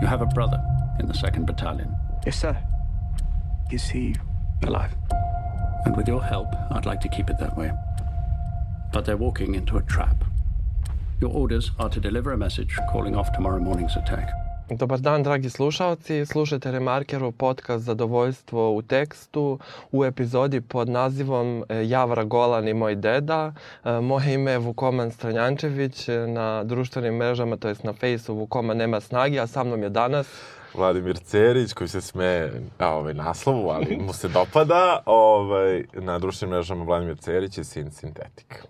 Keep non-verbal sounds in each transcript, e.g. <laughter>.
You have a brother in the 2nd Battalion. Yes, sir. Is he alive? And with your help, I'd like to keep it that way. But they're walking into a trap. Your orders are to deliver a message calling off tomorrow morning's attack. Dobar dan, dragi slušalci. Slušajte Remarkerov podcast Zadovoljstvo u tekstu u epizodi pod nazivom e, Javra Golan i moj deda. E, moje ime je Vukoman Stranjančević e, na društvenim mrežama, to jest na fejsu Vukoma nema snagi, a sa mnom je danas Vladimir Cerić koji se sme a, ovaj, naslovu, ali mu se dopada. Ovaj, na društvenim mrežama Vladimir Cerić je sin sintetik.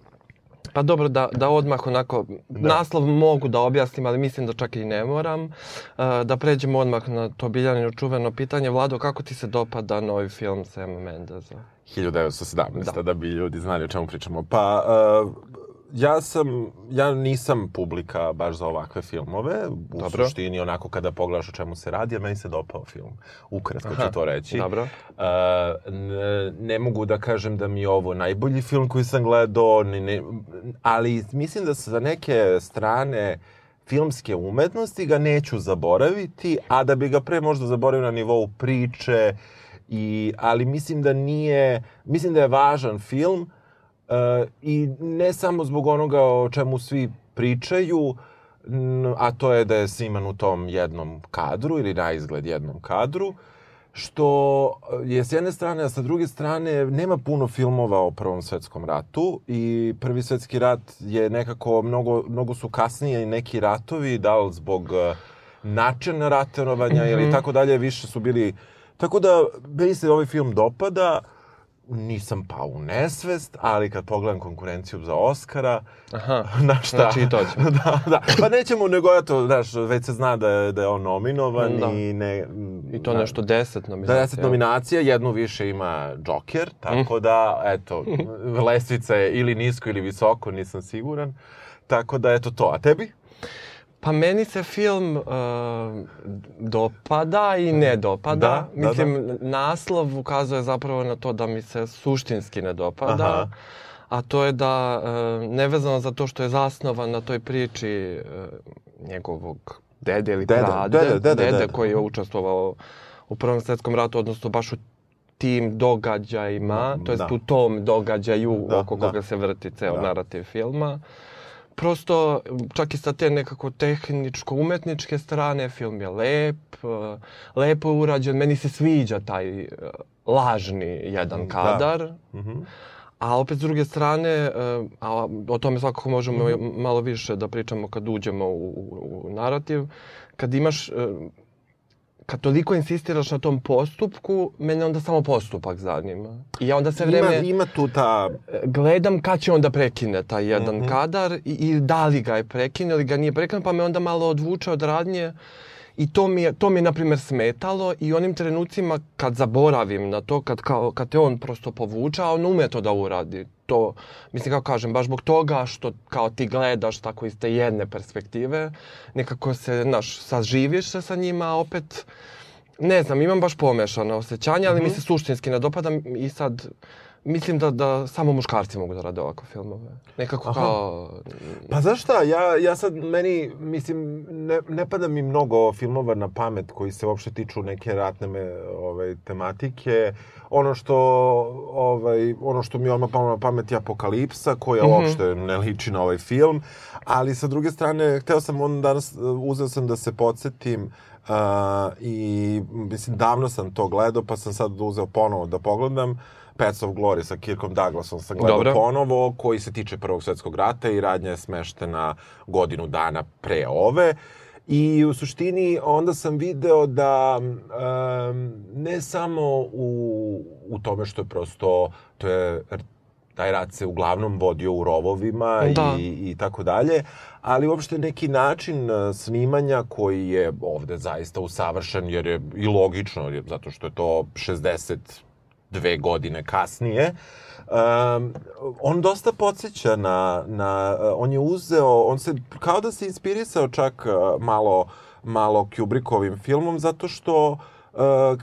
Pa dobro, da, da odmah onako, da. naslov mogu da objasnim, ali mislim da čak i ne moram. Uh, da pređemo odmah na to biljanino čuveno pitanje. Vlado, kako ti se dopada novi film Sama Mendeza? 1917, da. da bi ljudi znali o čemu pričamo. Pa, uh, ja sam, ja nisam publika baš za ovakve filmove. U Dobro. suštini, onako kada pogledaš o čemu se radi, a meni se dopao film. Ukratko ću to reći. Dobro. Uh, ne, ne mogu da kažem da mi je ovo najbolji film koji sam gledao, ne, ne, ali mislim da se za neke strane filmske umetnosti ga neću zaboraviti, a da bi ga pre možda zaboravio na nivou priče, i, ali mislim da nije, mislim da je važan film, I ne samo zbog onoga o čemu svi pričaju, a to je da je sniman u tom jednom kadru ili na izgled jednom kadru, što je s jedne strane, a sa druge strane nema puno filmova o Prvom svetskom ratu i Prvi svetski rat je nekako, mnogo, mnogo su kasnije i neki ratovi, da li zbog e, načina ratovanja mm -hmm. ili mhm. tako dalje, više su bili... Tako da, meni se ovaj film dopada, uh, nisam pao u nesvest, ali kad pogledam konkurenciju za Oscara, Aha, <laughs> na šta? Znači i to ćemo. <laughs> da, da. Pa nećemo, nego eto, znaš, već se zna da je, da je on nominovan da. i ne... I to da, nešto deset nominacija. Deset nominacija, jednu više ima Joker, tako mm. da, eto, <laughs> lestvica je ili nisko ili visoko, nisam siguran. Tako da, eto to. A tebi? Pa meni se film uh, dopada i ne dopada. Da, Mislim, da, da. naslov ukazuje zapravo na to da mi se suštinski ne dopada. Aha. A to je da, uh, nevezano za to što je zasnovan na toj priči uh, njegovog dede ili dede, prade, dede, dede, dede, dede koji je učestvovao u Prvom svetskom ratu, odnosno baš u tim događajima, da, to jest da. u tom događaju da, oko da. koga se vrti ceo da. narativ filma. Uh, prosto, čak i sa te nekako tehničko-umetničke strane, film je lep, uh, lepo urađen. Meni se sviđa taj uh, lažni jedan da. kadar. Da. Mm -hmm. A opet s druge strane, uh, a o tome svakako možemo mm -hmm. malo više da pričamo kad uđemo u, u, u narativ, kad imaš kad toliko insistiraš na tom postupku, mene onda samo postupak zanima. I ja onda sve vreme... Ima, ima tu ta... Gledam kad će onda prekine taj jedan mm -hmm. kadar i, i da li ga je prekine ili ga nije prekine, pa me onda malo odvuče od radnje. I to mi je, to mi je, na primjer, smetalo i onim trenucima kad zaboravim na to, kad, kao, kad te on prosto povuče, a on ume to da uradi. To, mislim, kako kažem, baš zbog toga što kao ti gledaš tako iz te jedne perspektive, nekako se, znaš, saživiš se sa njima, opet, ne znam, imam baš pomešano osjećanje, ali mm -hmm. mi mhm. se suštinski ne dopada i sad mislim da, da samo muškarci mogu da rade ovakve filmove. Nekako Aha. kao... Pa znaš šta, ja, ja sad, meni, mislim, ne, ne pada mi mnogo filmova na pamet koji se uopšte tiču neke ratne me, ovaj, tematike. Ono što, ovaj, ono što mi odmah palo na pamet je Apokalipsa, koja mm -hmm. uopšte ne liči na ovaj film. Ali sa druge strane, hteo sam on danas, uzeo sam da se podsjetim uh, i mislim, davno sam to gledao, pa sam sad uzeo ponovo da pogledam. Paths of Glory sa Kirkom Douglasom sam gledao Dobro. ponovo, koji se tiče Prvog svetskog rata i radnja je smeštena godinu dana pre ove. I u suštini onda sam video da um, ne samo u, u tome što je prosto, to je taj rat se uglavnom vodio u rovovima da. i, i tako dalje, ali uopšte neki način snimanja koji je ovde zaista usavršen, jer je i logično, jer, zato što je to 60 dve godine kasnije, um, on dosta podsjeća na, na, on je uzeo, on se, kao da se inspirisao čak uh, malo, malo Kubrickovim filmom, zato što uh,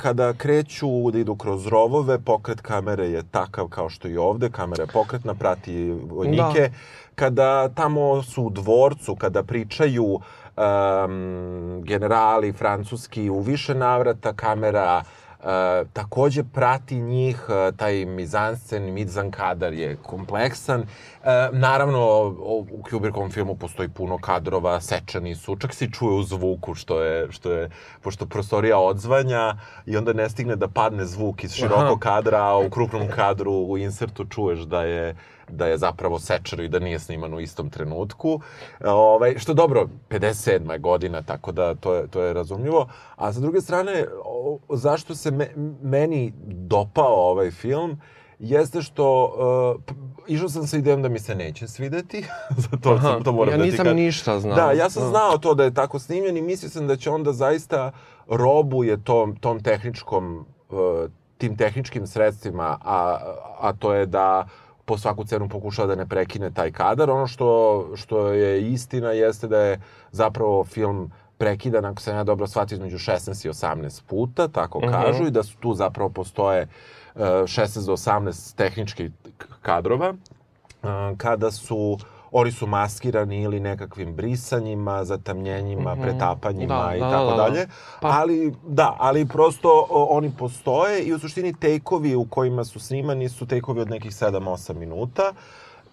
kada kreću da idu kroz rovove, pokret kamere je takav kao što i ovde, kamera je pokretna, prati vojnike. Da. Kada tamo su u dvorcu, kada pričaju um, generali francuski u više navrata, kamera E, takođe prati njih, e, taj mizanscen, mizan kadar je kompleksan. E, naravno, u Kubrickovom filmu postoji puno kadrova, sečani su, čak se čuje u zvuku, što je, što je, pošto prostorija odzvanja i onda ne stigne da padne zvuk iz širokog kadra, a u krupnom kadru u insertu čuješ da je da je zapravo sečer i da nije sniman u istom trenutku. Ovaj, što dobro, 57. je godina, tako da to je, to je razumljivo. A sa druge strane, zašto se me, meni dopao ovaj film, jeste što uh, išao sam sa idejom da mi se neće svideti, <laughs> zato Aha, sam to moram ja da ti nisam kad... ništa znao. Da, ja sam znao to da je tako snimljen i mislio sam da će onda zaista robuje tom, tom tehničkom, uh, tim tehničkim sredstvima, a, a to je da uh, po svaku cenu pokušava da ne prekine taj kadar. Ono što, što je istina jeste da je zapravo film prekidan, ako sam ja dobro shvatio, između 16 i 18 puta, tako uh mhm. -huh. kažu, i da su tu zapravo postoje uh, 16 do 18 tehničkih kadrova, uh, kada su uh, oni su maskirani ili nekakvim brisanjima, zatamnjenjima, mm -hmm. pretapanjima da, i da, tako da, da. dalje. Pa... Ali, da, ali prosto o, oni postoje i u suštini tejkovi u kojima su snimani su tejkovi od nekih 7-8 minuta.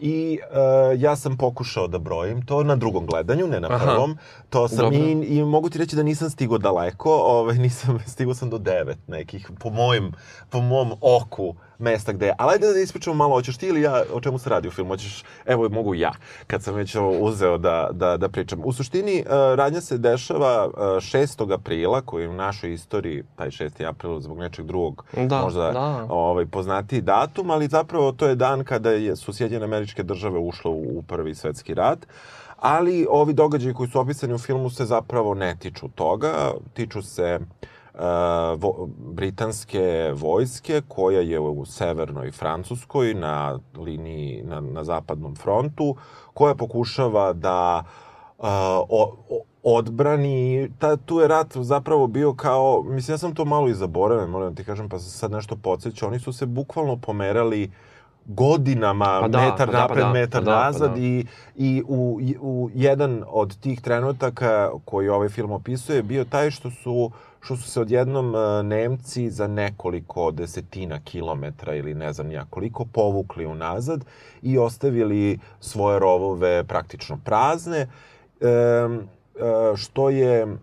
I uh, ja sam pokušao da brojim to na drugom gledanju, ne na prvom. Aha. To sam i, i mogu ti reći da nisam stigo daleko, ovaj, <laughs> nisam, stigo sam do devet nekih, po mojim, po mom oku mesta gde je. Ali ajde da ispričamo malo, hoćeš ti ili ja, o čemu se radi u filmu? Hoćeš, evo mogu ja, kad sam već uzeo da, da, da pričam. U suštini, uh, radnja se dešava uh, 6. aprila, koji je u našoj istoriji, taj 6. april, zbog nečeg drugog, da, možda da. Ovaj, poznatiji datum, ali zapravo to je dan kada je, su Sjedinjene američke države ušle u, u prvi svetski rat. Ali ovi događaji koji su opisani u filmu se zapravo ne tiču toga, tiču se uh, vo, britanske vojske koja je u severnoj Francuskoj na liniji na, na zapadnom frontu koja pokušava da uh, o, o, odbrani ta, tu je rat zapravo bio kao mislim ja sam to malo i zaboravio moram da ti kažem pa sad nešto podsjeća oni su se bukvalno pomerali godinama pa da, metar pa da, napred, pa da, metar pa da, nazad pa da. i, i u, u jedan od tih trenutaka koji ovaj film opisuje bio taj što su uh, što su se odjednom e, Nemci za nekoliko desetina kilometra ili ne znam ja koliko povukli unazad i ostavili svoje rovove praktično prazne, e, što je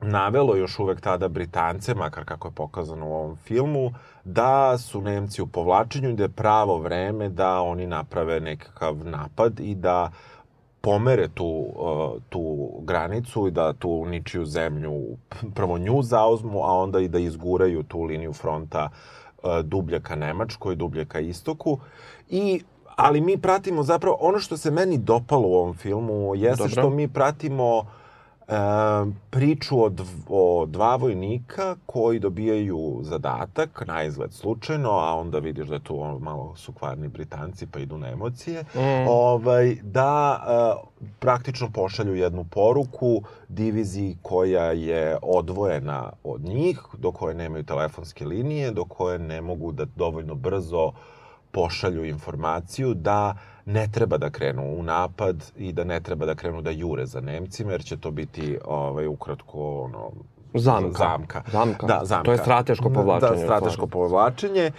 navelo još uvek tada Britance, makar kako je pokazano u ovom filmu, da su Nemci u povlačenju i da je pravo vreme da oni naprave nekakav napad i da uh, pomere tu, uh, tu granicu i da tu ničiju zemlju prvo nju zauzmu, a onda i da izguraju tu liniju fronta uh, dublje ka Nemačkoj, dublje ka istoku. I ali mi pratimo zapravo ono što se meni dopalo u ovom filmu jeste Dobro. što mi pratimo e, priču o, o dva vojnika koji dobijaju zadatak, na izgled slučajno, a onda vidiš da tu malo su kvarni Britanci pa idu na emocije, mm. ovaj, da e, praktično pošalju jednu poruku diviziji koja je odvojena od njih, do koje nemaju telefonske linije, do koje ne mogu da dovoljno brzo pošalju informaciju da ne treba da krenu u napad i da ne treba da krenu da jure za Nemcima, jer će to biti ovaj, ukratko ono, zamka. zamka. Zamka. Da, zamka. To je strateško povlačenje. Da, strateško povlačenje.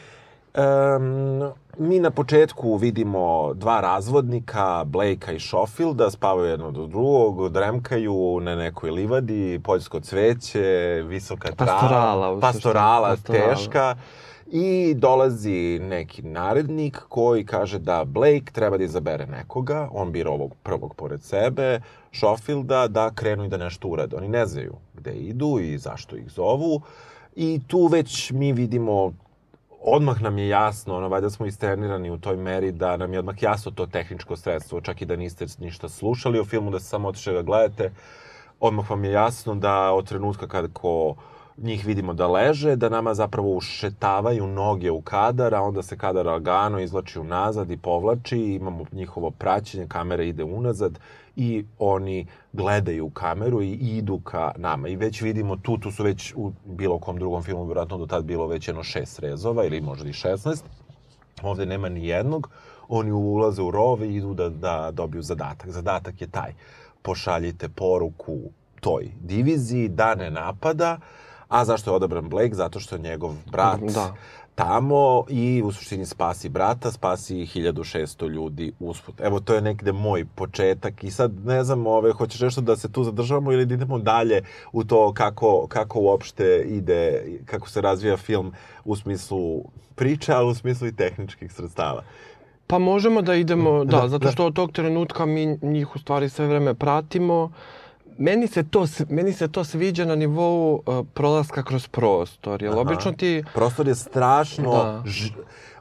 Um, mi na početku vidimo dva razvodnika, Blakea i Schofielda, spavaju jedno do drugog, dremkaju na nekoj livadi, poljsko cveće, visoka trava, pastorala, pastorala, pastorala teška. I dolazi neki narednik koji kaže da Blake treba da izabere nekoga, on bira ovog prvog pored sebe, Schofielda, da krenu i da nešto urade. Oni ne znaju gde idu i zašto ih zovu. I tu već mi vidimo odmah nam je jasno, ono, valjda smo istrenirani u toj meri da nam je odmah jasno to tehničko sredstvo, čak i da niste ništa slušali o filmu, da se samo otišli da gledate, odmah vam je jasno da od trenutka kada ko njih vidimo da leže, da nama zapravo ušetavaju noge u kadar, a onda se kadar lagano izlači unazad i povlači, imamo njihovo praćenje, kamera ide unazad i oni gledaju u kameru i idu ka nama. I već vidimo tu, tu su već u bilo kom drugom filmu, vjerojatno do tad bilo već jedno šest rezova ili možda i šestnaest. Ovde nema ni jednog. Oni ulaze u rove i idu da, da dobiju zadatak. Zadatak je taj pošaljite poruku toj diviziji da ne napada, a zašto je odabran Blake? Zato što je njegov brat Da. tamo i u suštini spasi brata, spasi 1600 ljudi usput. Evo, to je negde moj početak i sad ne znam, ove, hoćeš nešto da se tu zadržavamo ili da idemo dalje u to kako, kako uopšte ide, kako se razvija film u smislu priče, ali u smislu i tehničkih sredstava. Pa možemo da idemo, da, Da, zato da. što od tog trenutka mi njih u stvari sve vreme pratimo. Meni se to, meni se to sviđa na nivou uh, prolaska kroz prostor, jer Aha. obično ti... Prostor je strašno... Da. Ž...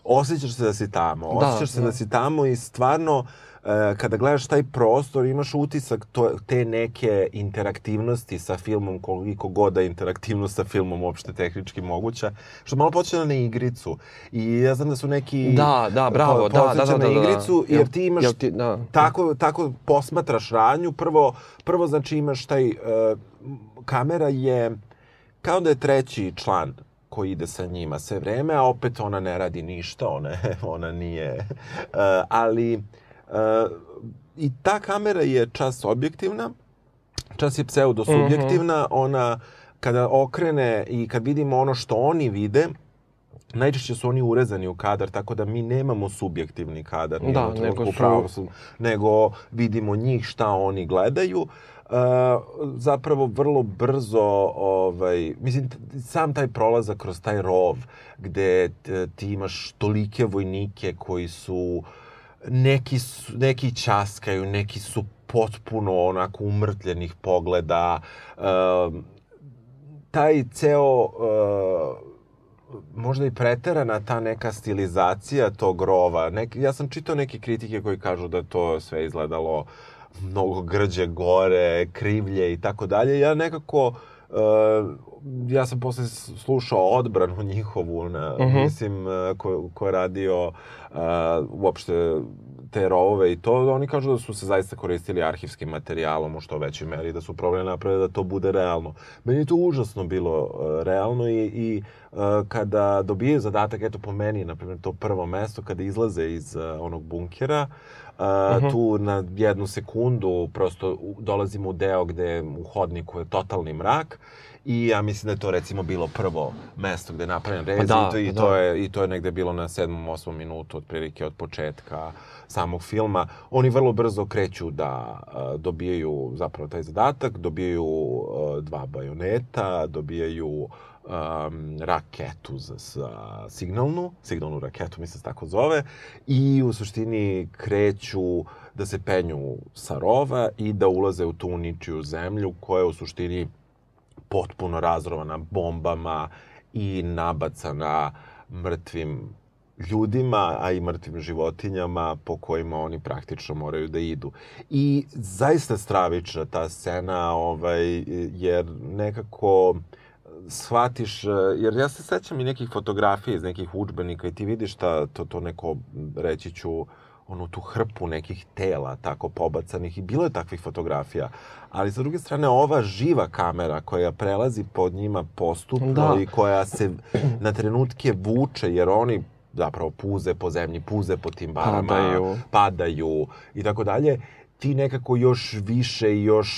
Osjećaš se da si tamo. Da, Osjećaš se da. da. si tamo i stvarno e, kada gledaš taj prostor imaš utisak to, te neke interaktivnosti sa filmom koliko god da interaktivnost sa filmom uopšte tehnički moguća. Što malo počne na igricu. I ja znam da su neki... Da, da, bravo, da, da, da, da, na da. igricu, jer ti imaš Jel ti, da. tako, tako posmatraš radnju. Prvo, prvo znači imaš taj... Uh, kamera je kao da je treći član koji ide sa njima sve vreme, a opet ona ne radi ništa, ona, <laughs> ona nije... Uh, ali uh, i ta kamera je čas objektivna, čas je pseudosubjektivna, ona kada okrene i kad vidimo ono što oni vide, najčešće su oni urezani u kadar, tako da mi nemamo subjektivni kadar. Da, nego su- pravo nego vidimo njih šta oni gledaju. Uh, zapravo vrlo brzo ovaj mislim sam taj prolazak kroz taj rov gde ti imaš tolike vojnike koji su neki su, neki ćaskaju, neki su potpuno onako umrtljenih pogleda. Um, taj ceo uh, možda i preterana ta neka stilizacija tog rova. Nek, ja sam čitao neke kritike koji kažu da to sve izgledalo mnogo grđe gore, krivlje i tako dalje. Ja nekako uh, ja sam posle slušao odbranu njihovu na, Mhm. mislim, uh, ko, ko je radio uh, uopšte te rovove i to, oni kažu da su se zaista koristili arhivskim materijalom u što većoj meri, da su probali napraviti da to bude realno. Meni je to užasno bilo uh, realno i, i uh, kada dobijaju zadatak, eto po meni, na primjer, to prvo mesto, kada izlaze iz uh, onog bunkera, uh, tu na jednu sekundu prosto dolazimo u deo gde u hodniku je totalni mrak i ja mislim da je to recimo bilo prvo mesto gde je napravljen rez da, i, to, i, pa to da. je, i to je negde bilo na sedmom, osmom minutu otprilike od početka samog filma. Oni vrlo brzo kreću da uh, dobijaju zapravo taj zadatak, dobijaju uh, dva bajoneta, dobijaju um, raketu za, za signalnu, signalnu raketu, mislim se tako zove, i u suštini kreću da se penju sa rova i da ulaze u tu ničiju zemlju koja je u suštini potpuno razrovana bombama i nabacana mrtvim ljudima, a i mrtvim životinjama po kojima oni praktično moraju da idu. I zaista stravična ta scena, ovaj, jer nekako shvatiš, jer ja se sećam i nekih fotografija iz nekih učbenika i ti vidiš ta, to, to neko, reći ću, onu tu hrpu nekih tela tako pobacanih i bilo je takvih fotografija. Ali sa druge strane ova živa kamera koja prelazi pod njima postupno Da. i koja se na trenutke vuče jer oni zapravo puze po zemlji, puze po tim barama, Padaju. padaju i tako dalje ti nekako još više i još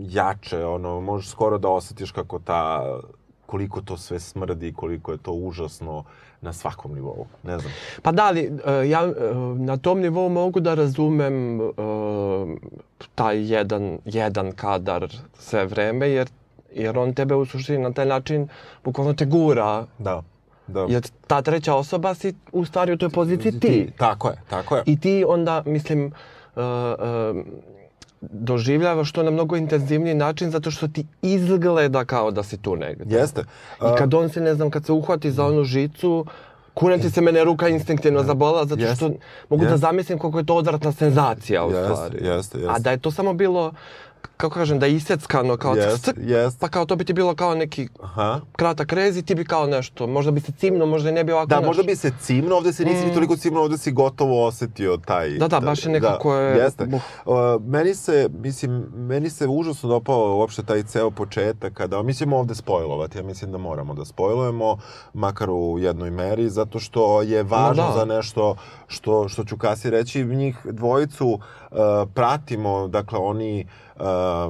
jače, ono, možeš skoro da osjetiš kako ta, koliko to sve smrdi, koliko je to užasno na svakom nivou, ne znam. Pa da, ali e, ja e, na tom nivou mogu da razumem e, taj jedan, jedan kadar sve vreme, jer, jer on tebe u suštini na taj način bukvalno te gura. Da, da. Jer ta treća osoba si u stvari u toj poziciji ti. Tako je, tako je. I ti onda, mislim, uh, doživljavaš to na mnogo intenzivniji način zato što ti izgleda kao da si tu negde. Jeste. I kad on se, ne znam, kad se uhvati za onu žicu, kunem ti se mene ruka instinktivno zabola zato Jeste. što mogu da Jeste. zamislim koliko je to odvratna senzacija u Jeste, stvari. jeste, jeste. A da je to samo bilo kako kažem, da je iseckano kao Jest, ck, jest. pa kao to bi ti bilo kao neki Aha. kratak rez i ti bi kao nešto, možda bi se cimno, možda i ne bi ovako Da, naš- možda bi se cimno, ovde se nisi mm. toliko cimno, ovde si gotovo osetio taj... Da, da, baš je nekako da, je- Jeste. Uh, meni se, mislim, meni se užasno dopao uopšte taj ceo početak, kada, mi ćemo ovde spojlovati, ja mislim da moramo da spojlujemo, makar u jednoj meri, zato što je važno da. za nešto što, što ću kasnije reći, njih dvojicu uh, pratimo, dakle, oni uh,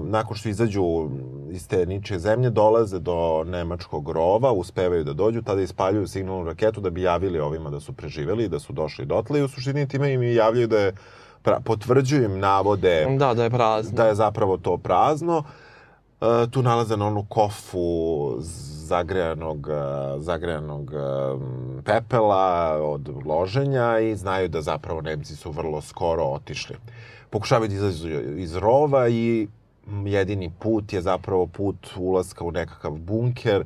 nakon što izađu iz te ničije zemlje, dolaze do nemačkog rova, uspevaju da dođu, tada ispaljuju signalnu raketu da bi javili ovima da su preživeli, da su došli dotle i u suštini time im i javljaju da je, pra, potvrđuju im navode Da, da je prazno. da je zapravo to prazno. E, tu nalaze na onu kofu zagrejanog, e, zagrejanog e, pepela od loženja i znaju da zapravo Nemci su vrlo skoro otišli. Pokušavaju da izađu iz rova i jedini put je zapravo put ulaska u nekakav bunker. E,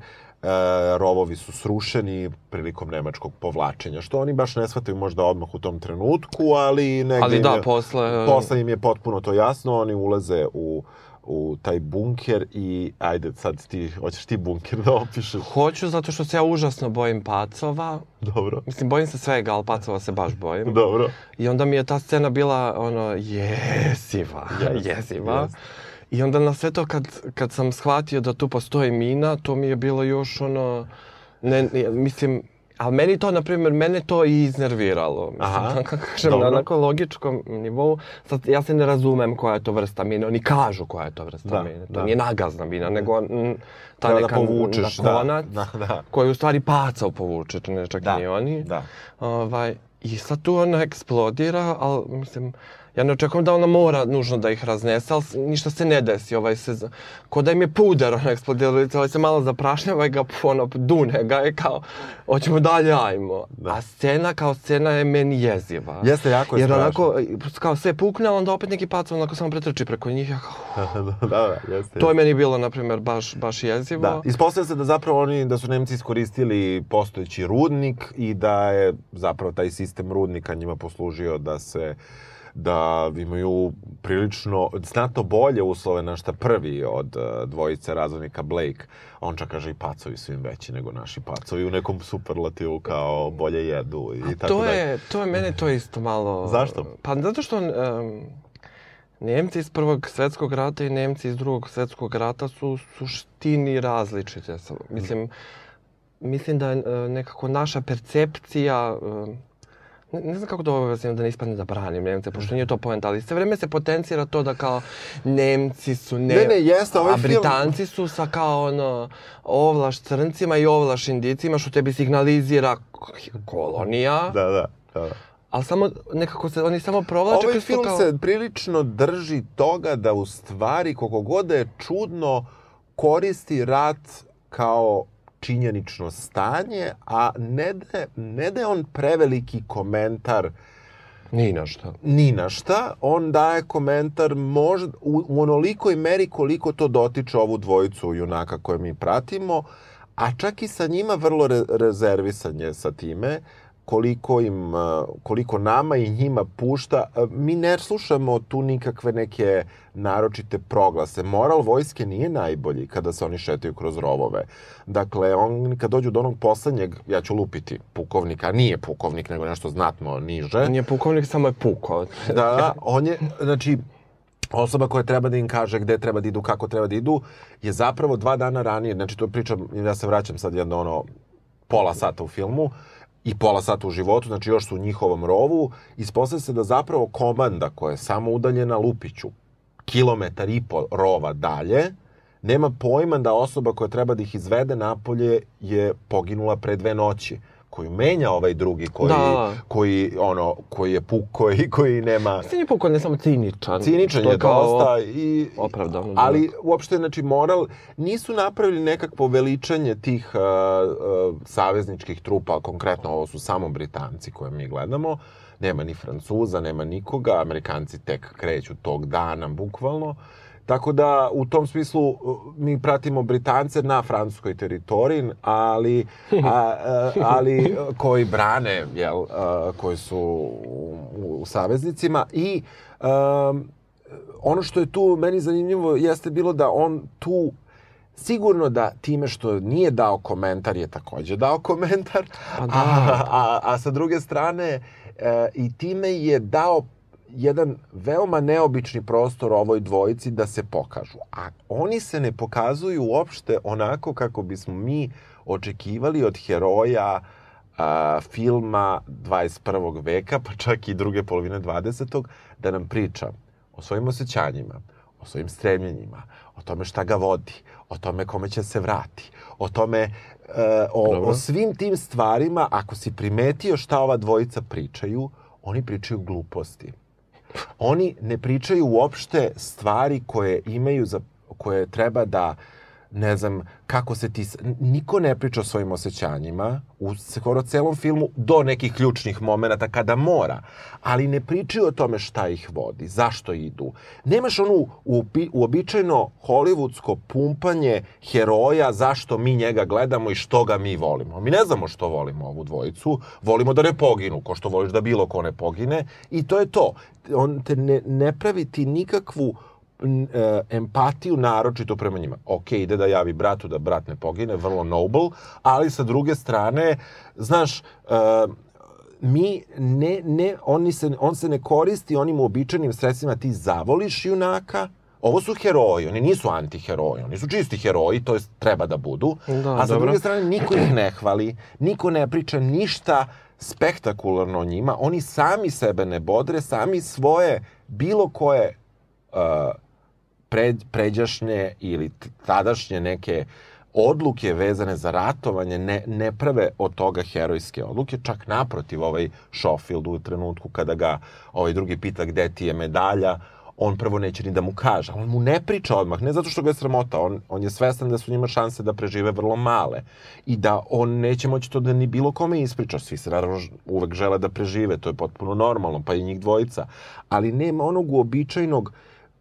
rovovi su srušeni prilikom nemačkog povlačenja, što oni baš ne shvataju možda odmah u tom trenutku, ali negde Ali im da, je- posle... Posle im je potpuno to jasno, oni ulaze u, u taj bunker i ajde sad ti, hoćeš ti bunker da opišeš? Hoću zato što se ja užasno bojim pacova. Dobro. Mislim, bojim se svega, ali pacova se baš bojim. Dobro. I onda mi je ta scena bila, ono, jesiva, <laughs> Jest, jesiva. jest. I onda na sve to kad, kad sam shvatio da tu postoji mina, to mi je bilo još ono, ne, ne mislim, ali meni to, na primjer, mene to i iznerviralo. Mislim, Aha, <laughs> kako kažem, dobro. na onako logičkom nivou, sad ja se ne razumem koja je to vrsta mine, oni kažu koja je to vrsta Da, mine. To da. nije nagazna mina, nego mm, ta Treba da neka povučeš, na da, da, da. koji u stvari pacao povuče, to ne čak Da, ni oni. da. Ovaj, I sad tu ona eksplodira, ali mislim, ja ne očekujem da ona mora nužno da ih raznese, ali ništa se ne desi. Ovaj se, ko da im je puder ona eksplodirala, ovaj se malo zaprašnjava i ga ono, dune ga je kao, hoćemo dalje, ajmo. Da. A scena kao scena je meni jeziva. Jeste, jako je Jer strašno. onako, kao sve pukne, onda opet neki pac onako samo pretrči preko njih. Ja kao, <laughs> da, da, jeste. to je meni bilo, na primjer, baš, baš jezivo. Da, ispostavlja se da zapravo oni, da su Nemci iskoristili postojeći rudnik i da je zapravo taj sistem rudnika njima poslužio da se da imaju prilično, znatno bolje uslove na šta prvi od eh, dvojice razvodnika Blake. On čak kaže i pacovi su im veći nego naši pacovi u nekom superlativu kao bolje jedu i tako to dalje. je, to je mene to isto malo... Zašto? Pa zato što um, Nemci iz Prvog svetskog rata i Nemci iz Drugog svetskog rata su u suštini različite. Mislim, mislim da je e, nekako naša percepcija... e, Ne, ne znam kako da objasnim da ne ispadne da branim Nemce, pošto nije to poenta, ali sve vreme se potencira to da kao Nemci su ne... Ne, ne, jeste, ovaj a film- Britanci su sa kao ono ovlaš crncima i ovlaš indicima što tebi signalizira kolonija, Da, da, da. da. ali samo nekako se oni samo provlače Ovaj film kao... se prilično drži toga da u stvari, koliko god da je čudno, koristi rat kao činjenično stanje, a ne da, ne da on preveliki komentar Ni na šta. ni na šta, on daje komentar možda u, u onolikoj meri koliko to dotiče ovu dvojicu junaka koje mi pratimo, a čak i sa njima vrlo re, rezervisan je sa time koliko im, koliko nama i njima pušta. Mi ne slušamo tu nikakve neke naročite proglase. Moral vojske nije najbolji kada se oni šetaju kroz rovove. Dakle, on kad dođu do onog poslednjeg, ja ću lupiti pukovnika, nije pukovnik, nego nešto znatno niže. Nije pukovnik, samo je pukao. <laughs> Da, on je, znači, osoba koja treba da im kaže gde treba da idu, kako treba da idu, je zapravo dva dana ranije, znači to pričam, ja se vraćam sad jedno ono, pola sata u filmu, i pola sata u životu, znači još su u njihovom rovu, ispostavlja se da zapravo komanda koja je samo udaljena Lupiću, kilometar i po rova dalje, nema pojma da osoba koja treba da ih izvede napolje je poginula pre dve noći koju menja ovaj drugi koji, Da. koji ono koji je puk koji koji nema Mislim, nije pukao, ne samo ciničan. ciničan je kao dosta i opravdano, da. ali uopšte znači moral nisu napravili nekakvo veličanje tih uh, uh, savezničkih trupa konkretno ovo su samo Britanci koje mi gledamo nema ni Francuza nema nikoga Amerikanci tek kreću tog dana bukvalno Tako da u tom smislu uh, mi pratimo Britance na francuskoj teritoriji, ali, a, a, ali uh, koji brane, jel, uh, koji su u, u saveznicima i um, ono što je tu meni zanimljivo jeste bilo da on tu sigurno da time što nije dao komentar je takođe dao komentar, Pa da. a, a, a sa druge strane e, i time je dao jedan veoma neobični prostor ovoj dvojici da se pokažu. A oni se ne pokazuju uopšte onako kako bismo mi očekivali od heroja a, filma 21. veka, pa čak i druge polovine 20. da nam priča o svojim osjećanjima, o svojim stremljenjima, o tome šta ga vodi, o tome kome će se vrati, o tome e, o, Dobro. o svim tim stvarima, ako si primetio šta ova dvojica pričaju, oni pričaju gluposti. Oni ne pričaju uopšte stvari koje imaju za koje treba da ne znam kako se ti niko ne priča o svojim osjećanjima u skoro celom filmu do nekih ključnih momenata kada mora ali ne pričaju o tome šta ih vodi zašto idu. Nemaš onu uobi, uobičajeno hollywoodsko pumpanje heroja zašto mi njega gledamo i što ga mi volimo. Mi ne znamo što volimo ovu dvojicu volimo da ne poginu ko što voliš da bilo ko ne pogine i to je to. On te ne, ne pravi ti nikakvu empatiju naročito prema njima. Ok, ide da javi bratu da brat ne pogine, vrlo noble, ali sa druge strane, znaš, e, mi ne, ne, oni se, on se ne koristi onim uobičajenim sredstvima, ti zavoliš junaka, Ovo su heroji, oni nisu antiheroji, oni su čisti heroji, to je treba da budu. Da, a sa dobro. druge strane, niko ih ne hvali, niko ne priča ništa spektakularno o njima, oni sami sebe ne bodre, sami svoje bilo koje uh, pred, pređašnje ili tadašnje neke odluke vezane za ratovanje ne, ne prave od toga herojske odluke, čak naprotiv ovaj Schofield u trenutku kada ga ovaj drugi pita gde ti je medalja, on prvo neće ni da mu kaže, on mu ne priča odmah, ne zato što ga je sramota, on, on je svestan da su njima šanse da prežive vrlo male i da on neće moći to da ni bilo kome ispriča, svi se naravno uvek žele da prežive, to je potpuno normalno, pa i njih dvojica, ali nema onog uobičajnog,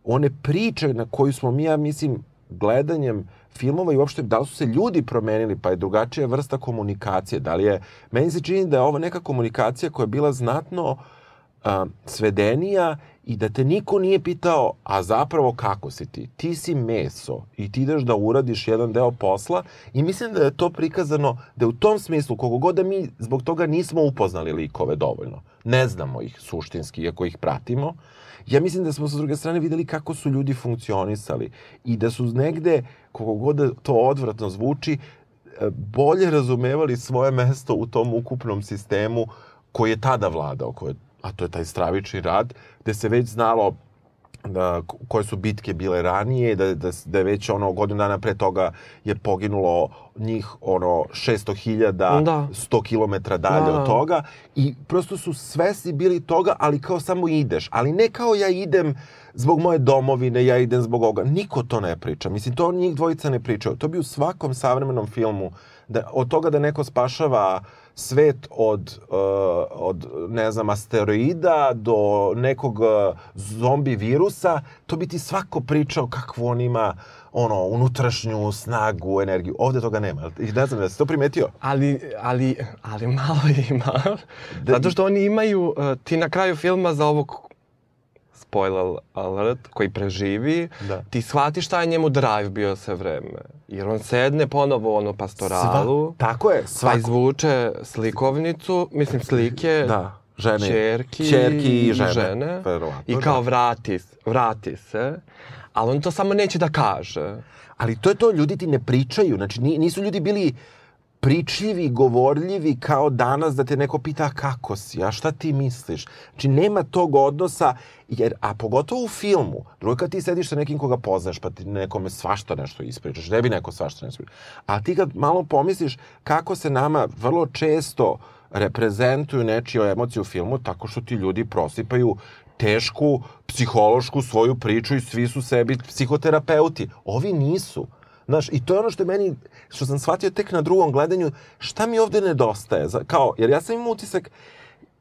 one priče na koju smo mi, ja mislim, gledanjem filmova i uopšte da li su se ljudi promenili, pa je drugačija vrsta komunikacije. Da li je, meni se čini da je ovo neka komunikacija koja je bila znatno a, svedenija i da te niko nije pitao, a zapravo kako si ti? Ti si meso i ti ideš da uradiš jedan deo posla i mislim da je to prikazano, da u tom smislu, kogo god da mi zbog toga nismo upoznali likove dovoljno, ne znamo ih suštinski, iako ih pratimo, ja mislim da smo sa druge strane videli kako su ljudi funkcionisali i da su negde, kogo god da to odvratno zvuči, e, bolje razumevali svoje mesto u tom ukupnom sistemu koji je tada vladao, koji, a to je taj stravični rad, gde se već znalo da, koje su bitke bile ranije, da, da, da je već ono godinu dana pre toga je poginulo njih ono 600.000 Da. 100 km dalje Da, od toga i prosto su svesni bili toga, ali kao samo ideš. Ali ne kao ja idem zbog moje domovine, ja idem zbog ovoga. Niko to ne priča. Mislim, to njih dvojica ne pričaju. To bi u svakom savremenom filmu, da, od toga da neko spašava svet od, uh, od, ne znam, asteroida do nekog uh, zombi virusa, to bi ti svako pričao kakvu on ima ono, unutrašnju snagu, energiju. Ovde toga nema. I ne znam, da si to primetio? Ali, ali, ali malo ima. Da- Zato što oni imaju, uh, ti na kraju filma za ovog spoiler alert, koji preživi, Da. ti shvatiš šta je njemu drive bio sve vreme. Jer on sedne ponovo u ono pastoralu, Sva, tako je, pa svako. izvuče slikovnicu, mislim slike, Da, žene. čerki, Čerki i žene. žene i da. kao vrati, vrati se, ali on to samo neće da kaže. Ali to je to, ljudi ti ne pričaju. Znači, ni- nisu ljudi bili pričljivi, govorljivi kao danas da te neko pita "A kako si, a šta ti misliš. Znači, nema tog odnosa, jer, a pogotovo u filmu, drugo kad ti sediš sa nekim koga poznaš, pa ti nekome svašta nešto ispričaš, ne bi neko svašta nešto ispričaš. A ti kad malo pomisliš kako se nama vrlo često reprezentuju nečije emocije u filmu, tako što ti ljudi prosipaju tešku psihološku svoju priču i svi su sebi psihoterapeuti. Ovi nisu. Znaš, i to je ono što je meni, što sam shvatio tek na drugom gledanju, šta mi ovde nedostaje? Kao, jer ja sam imao utisak,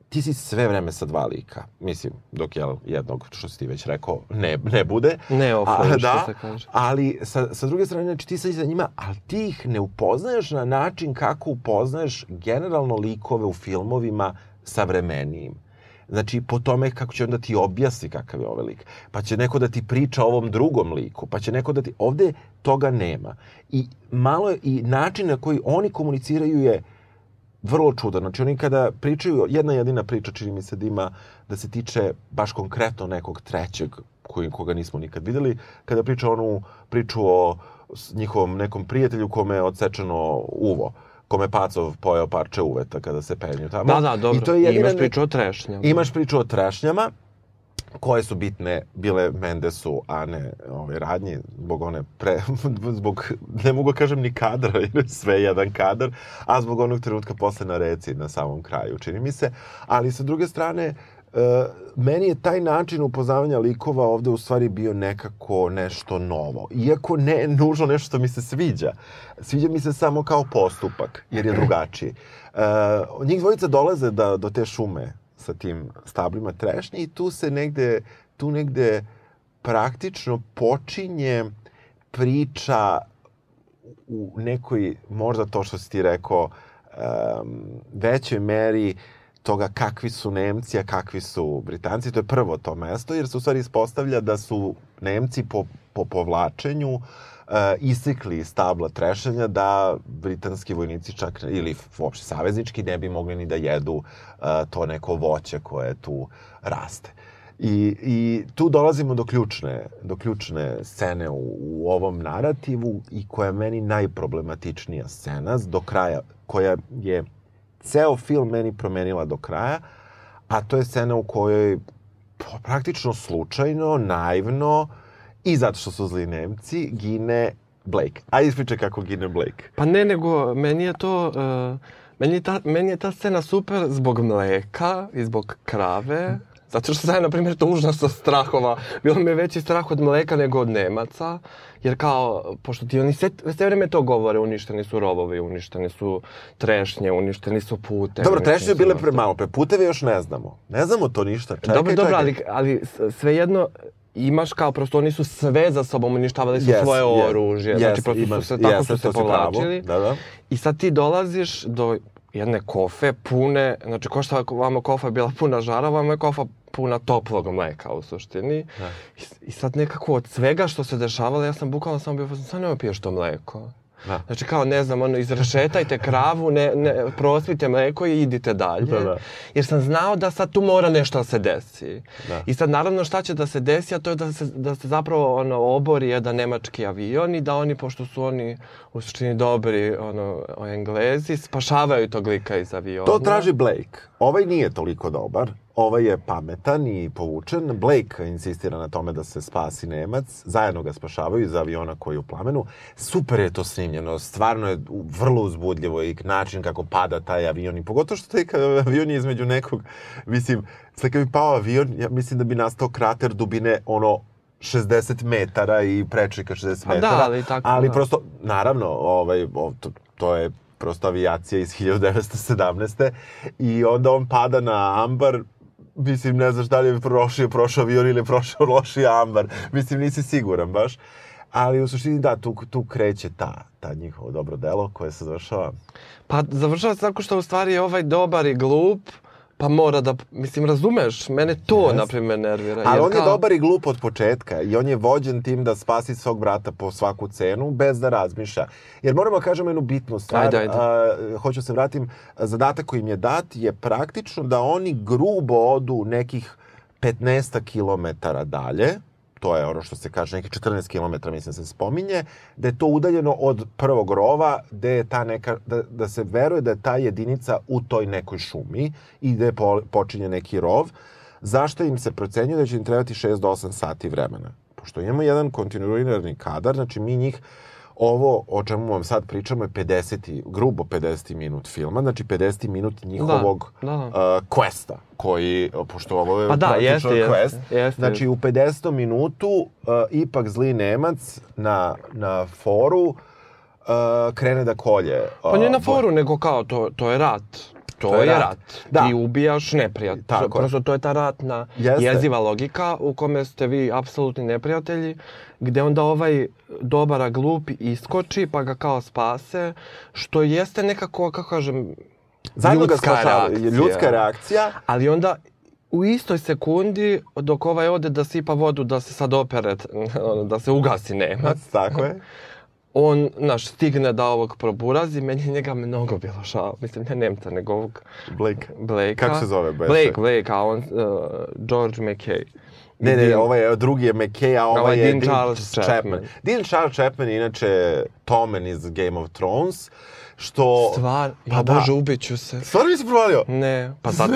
ti si sve vreme sa dva lika. Mislim, dok je jednog, što si ti već rekao, ne, ne bude. Ne što da, se kaže. Ali sa, sa druge strane, znači ti si za njima, ali ti ih ne upoznaješ na način kako upoznaješ generalno likove u filmovima savremenijim. Znači, po tome kako će onda ti objasni kakav je ovaj lik. Pa će neko da ti priča o ovom drugom liku. Pa će neko da ti... Ovde toga nema. I malo je, i način na koji oni komuniciraju je vrlo čudan. Znači, oni kada pričaju, jedna jedina priča, čini mi se da ima, da se tiče baš konkretno nekog trećeg, koji, koga nismo nikad videli, kada priča onu priču o njihovom nekom prijatelju kome je odsečeno uvo kome Pacov pojao parče uveta kada se penju tamo. Da, da, dobro. I to je jedina... Imaš priču o trešnjama. Imaš priču o trešnjama, koje su bitne bile Mendesu, a ne ove radnje, zbog one pre, <laughs> zbog, ne mogu da kažem ni kadra, <laughs> jer je sve jedan kadar, a zbog onog trenutka posle na reci na samom kraju, čini mi se. Ali sa druge strane, e, meni je taj način upoznavanja likova ovde u stvari bio nekako nešto novo. Iako ne nužno nešto što mi se sviđa. Sviđa mi se samo kao postupak, jer je drugačiji. E, njih dvojica dolaze da, do te šume sa tim stablima trešnje i tu se negde, tu negde praktično počinje priča u nekoj, možda to što si ti rekao, um, većoj meri toga kakvi su Nemci, a kakvi su Britanci. To je prvo to mesto, jer se u stvari ispostavlja da su Nemci po, po povlačenju uh, isikli stabla trešanja da britanski vojnici čak, ili uopšte saveznički, ne bi mogli ni da jedu uh, to neko voće koje tu raste. I, I tu dolazimo do ključne, do ključne scene u, u ovom narativu i koja je meni najproblematičnija scena do kraja, koja je ceo film meni promenila do kraja, a to je scena u kojoj praktično slučajno, naivno i zato što su zli Nemci, gine Blake. A ispričaj kako gine Blake. Pa ne, nego meni je to... Uh, meni, je ta, meni je ta scena super zbog mleka i zbog krave. Zato što sam, na primjer, to užasno strahova. Bilo mi je veći strah od mleka nego od Nemaca. Jer kao, pošto ti oni sve, sve vreme to govore, uništeni su rovovi, uništeni su trešnje, uništeni su pute. Dobro, trešnje bile pre malo, pre puteve još ne znamo. Ne znamo to ništa. Čekaj, dobro, dobro, ali, ali svejedno, imaš kao prosto oni su sve za sobom uništavali su yes, svoje yes, oružje. Yes, znači prosto imaš, su se tako yes, su se povlačili. Da, da. I sad ti dolaziš do jedne kofe pune, znači ko šta vama kofa bila puna žara, vama je kofa puna toplog mleka u suštini. Da. I, I sad nekako od svega što se dešavalo, ja sam bukvalno samo bio, sad nemoj piješ to mleko. Da. Znači kao, ne znam, ono, izrešetajte kravu, ne, ne, prospite mleko i idite dalje. Da, da. Jer sam znao da sad tu mora nešto da se desi. Da. I sad naravno šta će da se desi, a to je da se, da se zapravo ono, obori jedan nemački avion i da oni, pošto su oni u suštini dobri ono, englezi, spašavaju tog lika iz aviona. To traži Blake. Ovaj nije toliko dobar ovaj je pametan i povučen. Blake insistira na tome da se spasi Nemac. Zajedno ga spašavaju iz aviona koji je u plamenu. Super je to snimljeno. Stvarno je vrlo uzbudljivo i način kako pada taj avion. I pogotovo što taj avion je između nekog... Mislim, sve kad bi pao avion, ja mislim da bi nastao krater dubine ono 60 metara i prečnika 60 metara. A da, ali tako. Ali da. prosto, naravno, ovaj, to, to je prosto avijacija iz 1917. I onda on pada na ambar, mislim, ne znaš da li je prošao, prošao avion ili je prošao <laughs> loši ambar. Mislim, nisi siguran baš. Ali u suštini da, tu, tu kreće ta, ta njihovo dobro delo koje se završava. Pa završava se tako što u stvari je ovaj dobar i glup, pa mora da, mislim, razumeš, mene to, yes. na primjer, nervira. Ali on kao... je dobar i glup od početka i on je vođen tim da spasi svog brata po svaku cenu, bez da razmišlja. Jer moramo da kažemo jednu bitnu stvar, ajde, ajde. A, hoću se vratim, zadatak koji im je dat je praktično da oni grubo odu nekih 15 km dalje, to je ono što se kaže, neki 14 km mislim se spominje, da je to udaljeno od prvog rova, da je ta neka, da, da se veruje da je ta jedinica u toj nekoj šumi i je po, počinje neki rov, zašto im se procenjuje da će im trebati 6 do 8 sati vremena. Pošto imamo jedan kontinuirani kadar, znači mi njih ovo o čemu vam sad pričamo je 50. grubo 50. minut filma, znači 50. minut njihovog da, da, da. Uh, questa, koji, pošto ovo je pa da, jeste, quest, jeste, jeste, znači u 50. minutu uh, ipak zli Nemac na, na foru uh, krene da kolje. Uh, pa nije na foru, nego kao to, to je rat. To, to je rat. rat. Da. Ti ubijaš neprijatelja. Tako Prosto to je ta ratna Jeste. jeziva logika u kome ste vi apsolutni neprijatelji, gde onda ovaj dobar glup iskoči pa ga kao spase, što jeste nekako, kako kažem, Zajedno ljudska ga reakcija. Ljudska reakcija. Ali onda u istoj sekundi dok ovaj ode da sipa vodu da se sad opere, <laughs> da se ugasi Nemac, <laughs> Tako je. on, naš, stigne da ovog proburazi, meni je njega mnogo bilo žao. Mislim, ne Nemca, nego ovog Blake. Blakea. Kako se zove? Blake, Blake, a on, uh, George McKay. Ne, ne, Dean- ovaj je, drugi je McKay, a ovaj, Ovaj je Dean Charles Chapman. Dean Charles Chapman je inače Tommen iz Game of Thrones, što... Stvar, Pa pa da. bože, ubiću se. Stvarno nisi provalio? Ne, pa zato...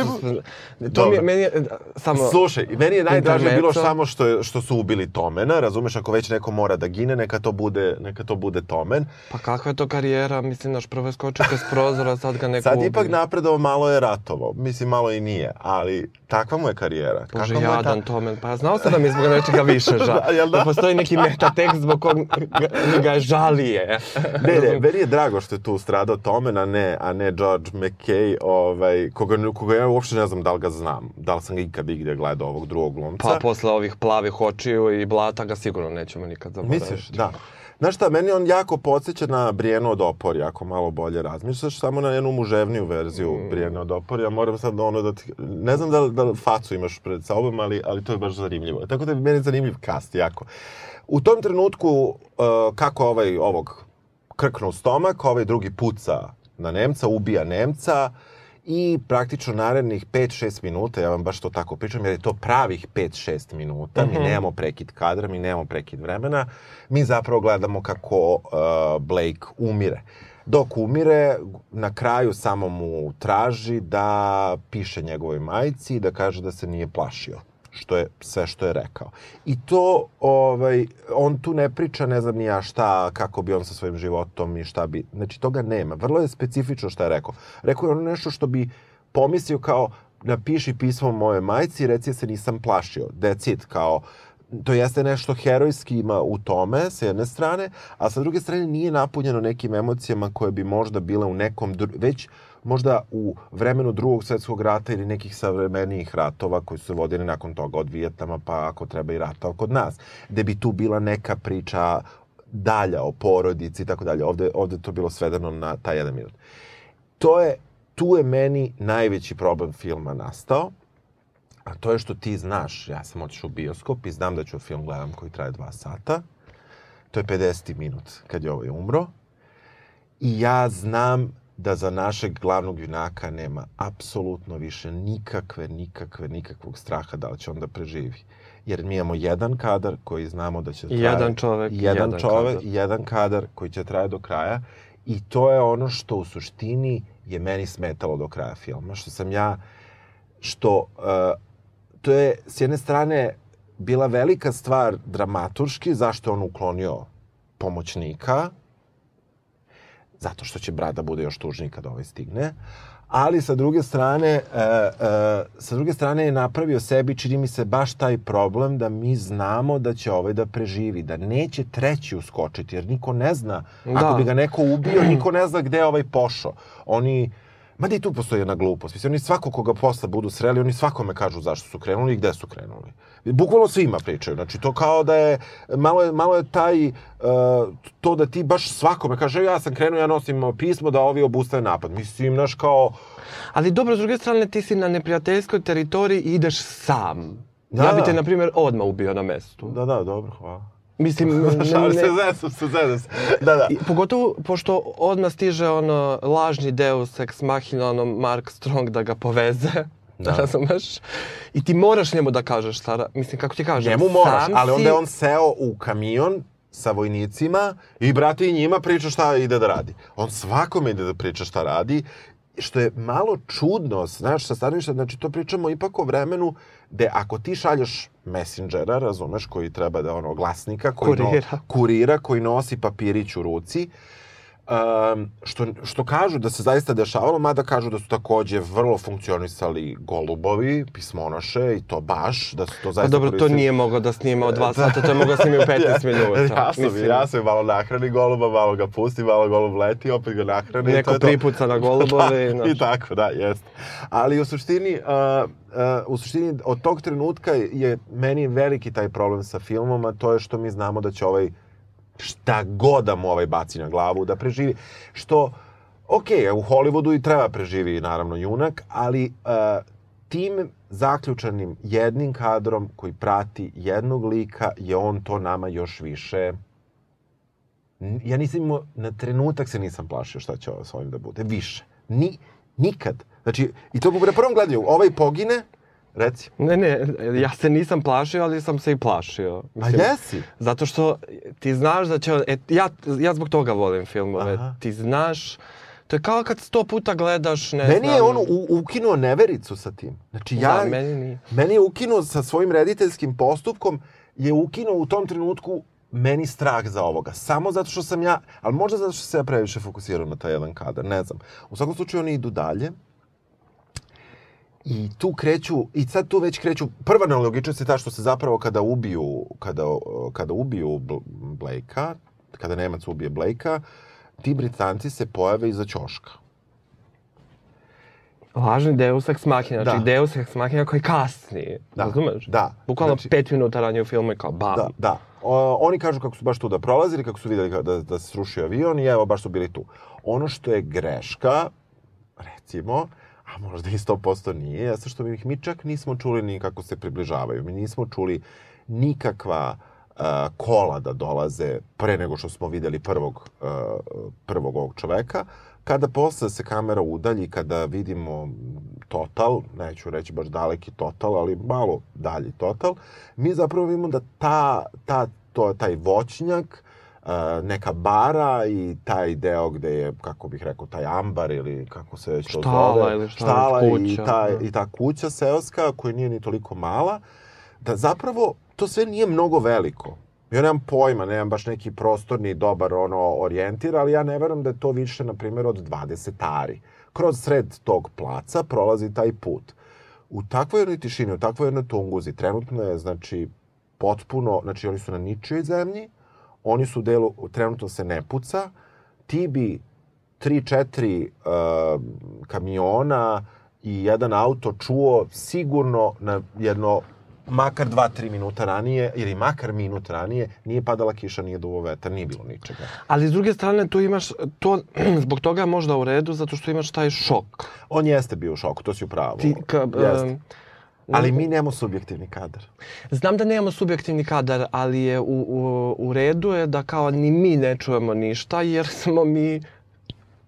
Ne- To mi je, meni je, samo... Slušaj, meni je najdraže bilo samo što, je, što su ubili Tomena, razumeš, ako već neko mora da gine, neka to bude, neka to bude Tomen. Pa kakva je to karijera? Mislim, naš prvo je skočio kroz prozora, sad ga neko Sad ubi. ipak napredovao, malo je ratovao. Mislim, malo i nije, ali takva mu je karijera. Bože, Kakva je ta- jadan Tomen. Pa ja znao sam da mi zbog nečega više <laughs> žal. Da, jel da? da postoji neki metatekst zbog kog ga, ga je žalije. Ne, ne, meni je drago što je tu stradao Tomen, a ne, a ne George McKay, ovaj, koga, koga ja uopšte ne znam da li ga znam, da li sam ga ikad igdje gledao ovog drugog glumca. Pa posle ovih plavih očiju i blata ga sigurno nećemo nikad zaboraviti. Misliš, da. Znaš šta, meni on jako podsjeća na Brijenu od Opori, ako malo bolje razmišljaš, samo na jednu muževniju verziju Mm. Brijene od Opori, ja moram sad ono da ti, ne znam da li, da li facu imaš pred sobom, ali, ali to je baš zanimljivo. Tako da je meni zanimljiv kast, jako. U tom trenutku, uh, kako ovaj, ovog krknu u stomak, ovaj drugi puca na Nemca, ubija Nemca i praktično narednih 5-6 minuta, ja vam baš to tako pričam, jer je to pravih 5-6 minuta, mi nemamo prekid kadra, mi nemamo prekid vremena, mi zapravo gledamo kako uh, Blake umire. Dok umire, na kraju samo mu traži da piše njegovoj majci i da kaže da se nije plašio što je sve što je rekao. I to, ovaj, on tu ne priča, ne znam ni ja šta, kako bi on sa svojim životom i šta bi, znači toga nema. Vrlo je specifično šta je rekao. Rekao je ono nešto što bi pomislio kao, napiši pismo moje majci i reci se nisam plašio. It, kao, to jeste nešto herojski ima u tome, s jedne strane, a sa druge strane nije napunjeno nekim emocijama koje bi možda bile u nekom, već možda u vremenu drugog svjetskog rata ili nekih savremenijih ratova koji su se vodili nakon toga od Vijetnama, pa ako treba i rata kod nas, gde bi tu bila neka priča dalja o porodici i tako dalje. Ovde, ovde to bilo svedeno na taj jedan minut. To je, tu je meni najveći problem filma nastao, a to je što ti znaš, ja sam otišao u bioskop i znam da ću film gledam koji traje dva sata. To je 50. minut kad je ovaj umro. I ja znam da za našeg glavnog junaka nema apsolutno više nikakve, nikakve, nikakvog straha da li će on da preživi. Jer mi imamo jedan kadar koji znamo da će I jedan čovek, jedan, jedan čovek, kadar. jedan kadar koji će traje do kraja i to je ono što u suštini je meni smetalo do kraja filma, što sam ja što uh, to je s jedne strane bila velika stvar dramaturški zašto on uklonio pomoćnika zato što će brat da bude još tužniji kada ovaj stigne. Ali sa druge strane e, e, sa druge strane je napravio sebi čini mi se baš taj problem da mi znamo da će ovaj da preživi da neće treći uskočiti jer niko ne zna. Ako Da. bi ga neko ubio niko ne zna gde je ovaj pošao. Oni Mada i tu postoji jedna glupost. Mislim, oni svako koga posle budu sreli, oni svakome kažu zašto su krenuli i gde su krenuli. Bukvalno svima pričaju. Znači, to kao da je, malo je, malo je taj, uh, to da ti baš svakome kaže, ja sam krenuo, ja nosim pismo da ovi obustave napad. Mislim, znaš, kao, Ali dobro, s druge strane, ti si na neprijateljskoj teritoriji i ideš sam. Da, ja bi da. te, na primjer, odmah ubio na mestu. da, da, dobro, hvala. Mislim, <laughs> ne, Šalim se, ne, zezam se, zezam se. Da, da. I pogotovo pošto odmah stiže ono lažni deus ex machina, ono Mark Strong da ga poveze. Da. <laughs> Razumeš? I ti moraš njemu da kažeš šta, ra- mislim kako ti kažem. Njemu moraš, sam ali onda si- je on seo u kamion sa vojnicima i brate i njima priča šta ide da radi. On svakome ide da priča šta radi, što je malo čudno, znaš, sa stanovišta, znači to pričamo ipak o vremenu gde ako ti šalješ messengera, razumeš, koji treba da ono glasnika, koji Kurira. No, kurira koji nosi papirić u ruci, Um, što, što kažu da se zaista dešavalo, mada kažu da su takođe vrlo funkcionisali golubovi, pismonoše i to baš, da su to Pa zaista dobro, to koristili. nije mogao da snima od dva sata, <laughs> to je mogao da snimi u 15 minuta. Ja sam, Mislim, ja sam malo nahrani goluba, malo ga pusti, malo golub leti, opet ga nahrani. Neko to to. pripuca na golubove, <laughs> da, znaš. I tako, da, jest. Ali u suštini, uh, uh, u suštini od tog trenutka je meni veliki taj problem sa filmom, a to je što mi znamo da će ovaj šta god da mu ovaj baci na glavu da preživi. Što, ok, u Hollywoodu i treba preživi naravno junak, ali uh, tim zaključanim jednim kadrom koji prati jednog lika je on to nama još više ja nisam imao, na trenutak se nisam plašio šta će ovo s ovim da bude. Više. Ni, nikad. Znači, i to na prvom gledanju, ovaj pogine, reci. Ne, ne, ja se nisam plašio, ali sam se i plašio. A jesi? Zato što ti znaš da će... E, ja, ja zbog toga volim filmove. Aha. Ti znaš... To je kao kad sto puta gledaš, ne Meni znam... je on u, ukinuo nevericu sa tim. Znači, ja, Da, meni nije. meni je ukinuo sa svojim rediteljskim postupkom, je ukinuo u tom trenutku meni strah za ovoga. Samo zato što sam ja, ali možda zato što se ja previše fokusirao na taj jedan kadar, ne znam. U svakom slučaju oni idu dalje. I tu kreću, i sad tu već kreću, prva nelogičnost je ta što se zapravo kada ubiju, kada, kada ubiju Bl- Blakea, kada Nemac ubije Blakea, ti Britanci se pojave iza ćoška. Lažni Deus Ex Machina, znači Da. Deus Ex Machina koji kasni, Da, razumeš? da. Bukvalno Znači- pet minuta ranije u filmu i kao bam. Da, da. O, oni kažu kako su baš tu da prolazili, kako su vidjeli ka- da, da se srušio avion i evo, baš su bili tu. Ono što je greška, recimo, a možda i 100% nije, jeste što mi mi čak nismo čuli ni kako se približavaju. Mi nismo čuli nikakva uh, kola da dolaze pre nego što smo vidjeli prvog, uh, prvog ovog čoveka. Kada posle se kamera udalji, kada vidimo total, neću reći baš daleki total, ali malo dalji total, mi zapravo vidimo da ta, ta, to, taj voćnjak, neka bara i taj deo gde je, kako bih rekao, taj ambar ili kako se već to Štala zove. ili šta štala već, i, kuća, ta, da. i ta kuća seoska koja nije ni toliko mala, da zapravo to sve nije mnogo veliko. Ja nemam pojma, nemam baš neki prostorni dobar ono orijentir, ali ja ne verujem da je to više, na primjer, od 20 ari. Kroz sred tog placa prolazi taj put. U takvoj jednoj tišini, u takvoj jednoj tunguzi, trenutno je, znači, potpuno, znači, oni su na ničijoj zemlji, oni su u delu, trenutno se ne puca, ti bi 3-4 uh, kamiona i jedan auto čuo sigurno na jedno makar 2-3 minuta ranije, ili makar minut ranije, nije padala kiša, nije duvo vetar, nije bilo ničega. Ali s druge strane tu imaš, to <clears throat> zbog toga možda u redu, zato što imaš taj šok. On jeste bio u šoku, to si u pravu. Ti, ka, Jeste. em, Ali mi nemamo subjektivni kadar. Znam da nemamo subjektivni kadar, ali je u, u, u redu je da kao ni mi ne čujemo ništa, jer smo mi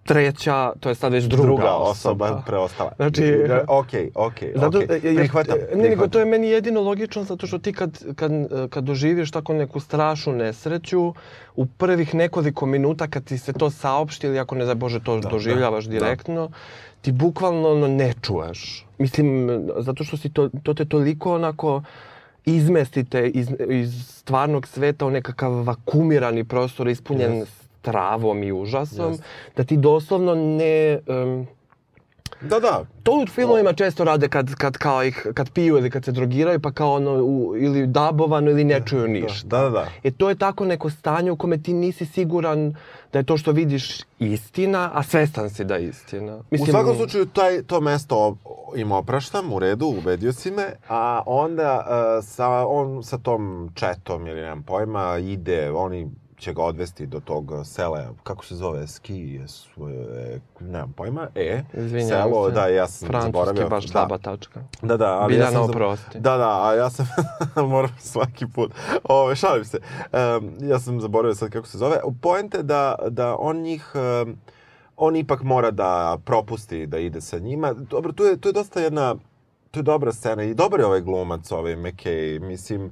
treća, to je sad već druga, Druga osoba preostala. Znači- okej, okej, Zato, okej. jer- Prihvatam, Ne, nego to je meni jedino logično, zato što ti kad, kad, kad doživiš tako neku strašnu nesreću, u prvih nekoliko minuta kad ti se to saopšti ili ako ne za Bože to doživljavaš da, direktno, ti bukvalno ono, ne čuješ. Mislim, zato što si to, to te toliko onako izmestite iz, iz stvarnog sveta u nekakav vakumirani prostor ispunjen Yes. Travom i užasom, Yes. da ti doslovno ne... em, Da, da. to u filmovima često rade kad, kad, kao ih, kad piju ili kad se drogiraju, pa kao ono, u, ili dabovano ili ne čuju ništa. Da, da, da. E to je tako neko stanje u kome ti nisi siguran da je to što vidiš istina, a svestan si da je istina. U svakom slučaju, taj, to mesto im opraštam, u redu, ubedio si me, a onda uh, sa, on sa tom četom, ili nemam pojma, ide, oni će ga odvesti do tog sela, kako se zove, ski, e, nemam pojma, e, Izvinjam selo, se. da, ja sam Francuski zaboravio. baš da, slaba tačka. Da, da, ali Biljana, ja sam... oprosti. Da, da, a ja sam... <laughs> moram svaki put. Ove, šalim se. Um, ja sam zaboravio sad kako se zove. Poenta je da, da on njih... Um, on ipak mora da propusti da ide sa njima. Dobro, tu je, tu je dosta jedna... To je dobra scena i dobar je ovaj glumac, ovaj McKay. Mislim,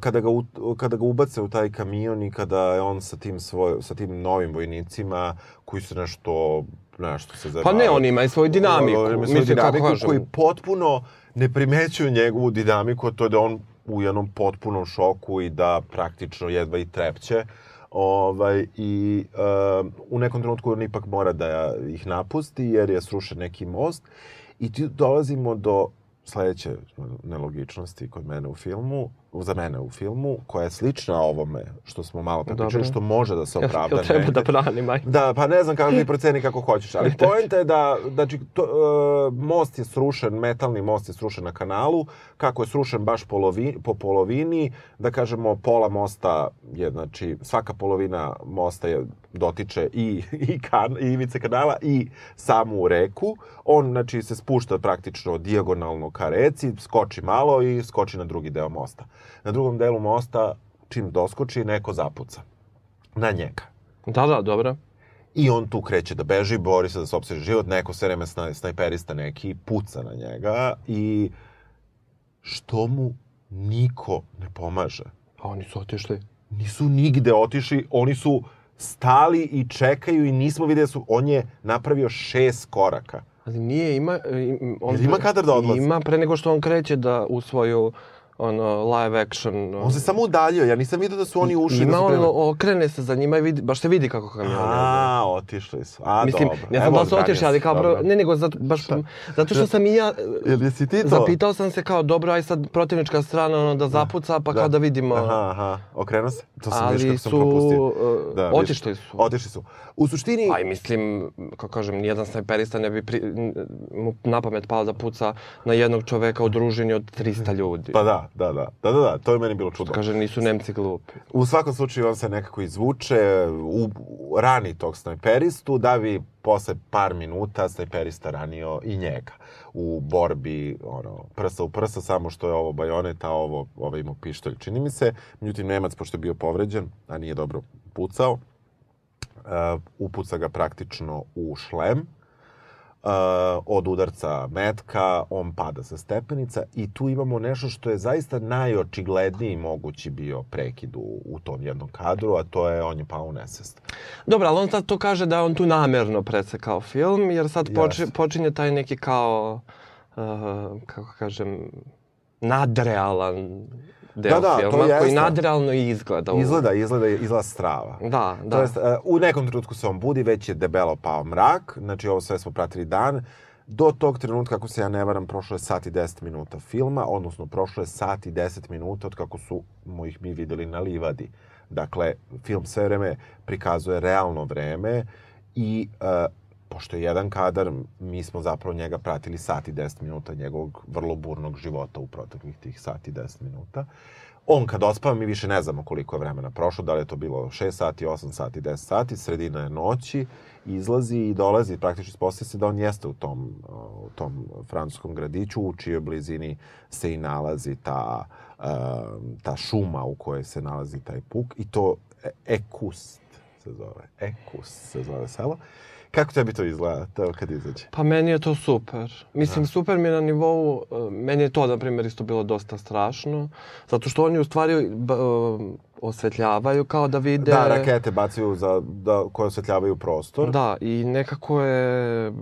kada, ga u, kada ga ubace u taj kamion i kada je on sa tim, svoj, sa tim novim vojnicima koji su nešto nešto se Pa ne, on ima i svoju dinamiku. Ima svoju dinamiku koji potpuno ne primećuju njegovu dinamiku, to je da on u jednom potpunom šoku i da praktično jedva i trepće. Ovaj, I uh, u nekom trenutku on ipak mora da ih napusti jer je srušen neki most. I tu dolazimo do sledeće nelogičnosti kod mene u filmu. Za mene u filmu, koja je slična ovome što smo malo pre Dobro. pričali, što može da se opravda. Jel treba da branim, aj? Da, pa ne znam kako ti proceni kako hoćeš, ali poenta je da, znači, to, uh, most je srušen, metalni most je srušen na kanalu, kako je srušen baš polovi, po polovini, da kažemo pola mosta je, znači, svaka polovina mosta je dotiče i, i, kan, i ivice kanala i samu reku. On, znači, se spušta praktično dijagonalno ka reci, skoči malo i skoči na drugi deo mosta. Na drugom delu mosta, čim doskoči, neko zapuca na njega. Da, da, dobro. I on tu kreće da beži, bori se da se opseže život, neko se reme snaj, snajperista neki puca na njega i što mu niko ne pomaže. A oni su otišli. Nisu nigde otišli, oni su stali i čekaju i nismo videli da su, on je napravio šest koraka. Ali nije, ima... im- On, Jel ima kadar da odlazi? Ima, pre nego što on kreće da u svoju ono, live action... On se samo udaljio, ja nisam vidio da su oni ušli. Ima da krenuli. okrene se za njima i vidi, baš se vidi kako kamion. A, otišli su. A, Mislim, dobro. ne znam da su otišli, ali kao, dobro. ne nego zato, baš, zato što sam i ja, Jel jesi ti to? zapitao sam se kao, dobro, aj sad protivnička strana ono, da zapuca, pa kao da vidimo. Aha, aha, okrenuo se. To sam viš ali kako sam su, propustio. uh, Da, viš, otišli su. Otišli su. U suštini... Pa i mislim, kako kažem, nijedan snajperista ne bi pri, mu na pamet palo da puca na jednog čoveka u družini od 300 ljudi. Pa da, da, da, da, da, da, to je meni bilo čudno. Kaže, nisu Nemci glupi. U svakom slučaju on se nekako izvuče, u, rani tog snajperistu, da bi posle par minuta snajperista ranio i njega u borbi ono, prsa u prsa, samo što je ovo bajonet, a ovo, ovo imao pištolj, čini mi se. Međutim, Nemac, pošto je bio povređen, a nije dobro pucao, uh, upuca ga praktično u šlem, uh, od udarca metka, on pada sa stepenica i tu imamo nešto što je zaista najočigledniji mogući bio prekid u, u tom jednom kadru, a to je on je pao u nesvest. Dobro, ali on sad to kaže da on tu namerno presekao film, jer sad poči, Jeste. počinje taj neki kao, uh, kako kažem, nadrealan deo Da, da, to filma, koji jeste. nadrealno i izgleda. u- Izgleda, izgleda, izgleda strava. Da, da. To jest, u nekom trenutku se on budi, već je debelo pao mrak, znači ovo sve smo pratili dan. Do tog trenutka, ako se ja ne varam, prošlo je sat i 10 minuta filma, odnosno prošlo je sat i 10 minuta od kako su mo ih mi videli na livadi. Dakle, film sve vreme prikazuje realno vreme i uh, pošto je jedan kadar, mi smo zapravo njega pratili sat i 10 minuta njegovog vrlo burnog života u proteklih tih sat i 10 minuta. On kad ospava, mi više ne znamo koliko je vremena prošlo, da li je to bilo 6 sati, 8 sati, 10 sati, sredina je noći, izlazi i dolazi, praktično ispostavlja se da on jeste u tom, u tom francuskom gradiću, u čijoj blizini se i nalazi ta, ta šuma u kojoj se nalazi taj puk i to e- Ekust se zove, Ekust se zove selo. Kako tebi to izgleda, to kad izađe? Pa meni je to super. Mislim, super mi je na nivou, uh, meni je to, na primjer, isto bilo dosta strašno, zato što oni u stvari osvetljavaju kao da vide... Da, rakete bacaju za, da, koje osvetljavaju prostor. Da, i nekako je,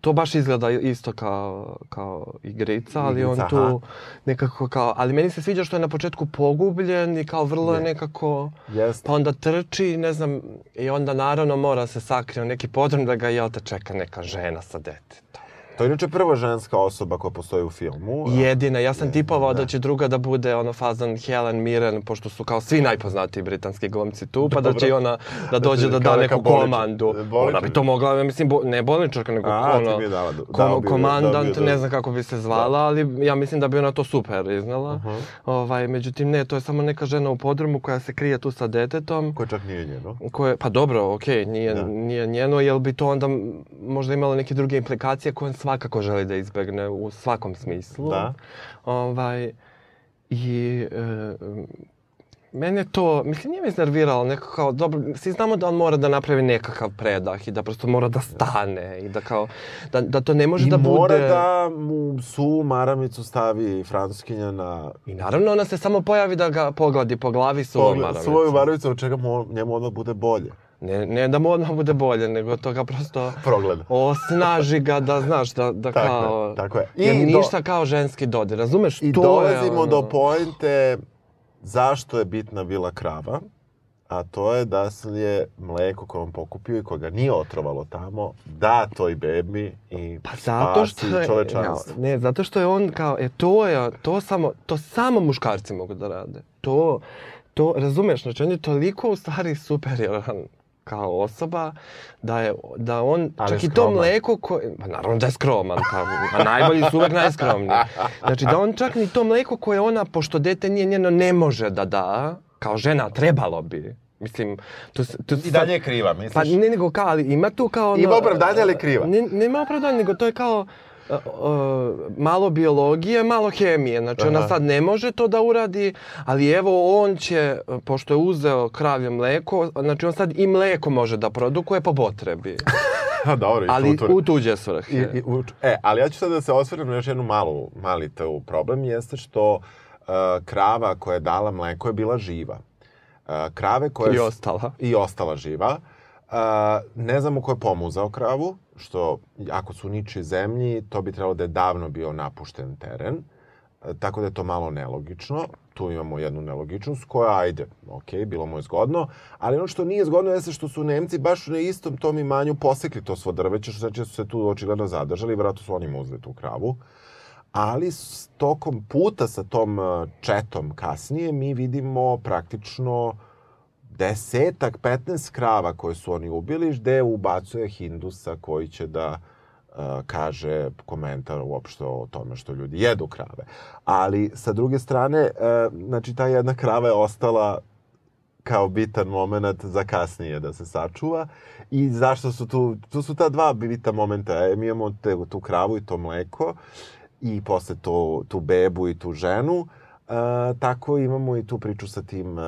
to baš izgleda isto kao, kao igrica, ali Igrica, on tu nekako kao, ali meni se sviđa što je na početku pogubljen i kao vrlo je nekako, Jeste. pa onda trči, ne znam, i onda naravno mora se sakrije u neki podrum da ga, jel te, čeka neka žena sa detetom. To je inače prva ženska osoba koja postoji u filmu. Jedina, ja sam tipovao da da. će druga da bude ono fazan Helen Mirren, pošto su kao svi najpoznatiji britanski glumci tu, pa da Dobro. će i ona da dođe da Kao da neka neku bolničar- komandu. bolničar. Ona bi to mogla, ja mislim, bo, ne bolničarka, nego A, ono, bi dala, dao komo- bi komandant, dao bi da- ne znam kako bi se zvala, ali ja mislim da bi ona to super iznala. ovaj, međutim, ne, to je samo neka žena u podrumu koja se krije tu sa detetom. Koje čak nije njeno. Koje, pa dobro, okej, nije, Da. nije njeno, jel bi to onda možda imalo neke druge implikacije koje on svakako želi da izbegne u svakom smislu. Da. Ovaj, I e, mene to, mislim, nije me iznerviralo, nekako kao, dobro, svi znamo da on mora da napravi nekakav predah i da prosto mora da stane i da kao, da, da to ne može I da bude... mora da mu su maramicu stavi francuskinja na I naravno ona se samo pojavi da ga pogladi po glavi suvom pogled, maramicom. svoju maramicu, od čega mu, njemu odmah bude bolje. Ne, ne da mu odmah bude bolje, nego to ga prosto Progleda. osnaži ga da, znaš, da, da Tako je, kao... tako je. I Jer do- ništa kao ženski dodir, razumeš? I to dolazimo je ono... do poente zašto je bitna bila krava. a to je da je mleko koje on pokupio i koje ga nije otrovalo tamo, da toj bebi i pa zato što je, čovečanstvo. Ne, zato što je on kao, e, to je, to samo, to samo muškarci mogu da rade. To, to, razumeš, znači on je toliko u stvari superioran kao osoba, da je, da on, Ali čak i to mleko koje, pa naravno da je skroman, <laughs> pa, a najbolji su uvek najskromniji. Znači da on čak ni to mleko koje ona, pošto dete nije njeno, ne može da da, kao žena trebalo bi. Mislim, to, to, I dalje je kriva, misliš? Pa ne nego kao, ali ima tu kao... Ono, ima opravdanje, ali kriva. Ne, nema opravdanje, nego to je kao uh, malo biologije, malo hemije. Znači, Aha. ona sad ne može to da uradi, ali evo on će, pošto je uzeo kravlje mleko, znači on sad i mleko može da produkuje po potrebi. <laughs> Dobro, ali u tuđe svrhe. I, i, u, e, ali ja ću sad da se osvrnem na još jednu malu, mali tu problem, jeste što uh, krava koja je dala mleko je bila živa krave koje... I ostala. I ostala živa. ne znamo ko je pomuzao kravu, što ako su niči zemlji, to bi trebalo da je davno bio napušten teren. Tako da je to malo nelogično. Tu imamo jednu nelogičnost koja, ajde, ok, bilo mu je zgodno. Ali ono što nije zgodno jeste što su Nemci baš na istom tom imanju posekli to svo drveće, što znači da su se tu očigledno zadržali i vratno su oni muzli tu kravu. Uh, ali s tokom puta sa tom uh, četom kasnije mi vidimo praktično desetak, 15 krava koje su oni ubili, gde ubacuje Hindusa koji će da uh, kaže komentar uopšte o tome što ljudi jedu krave. Ali sa druge strane, uh, znači ta jedna krava je ostala kao bitan moment za kasnije da se sačuva. I zašto su tu, tu su ta dva bitan momenta. E, mi imamo te, tu kravu i to mleko i posle to, tu bebu i tu ženu. Uh, tako imamo i tu priču sa tim uh,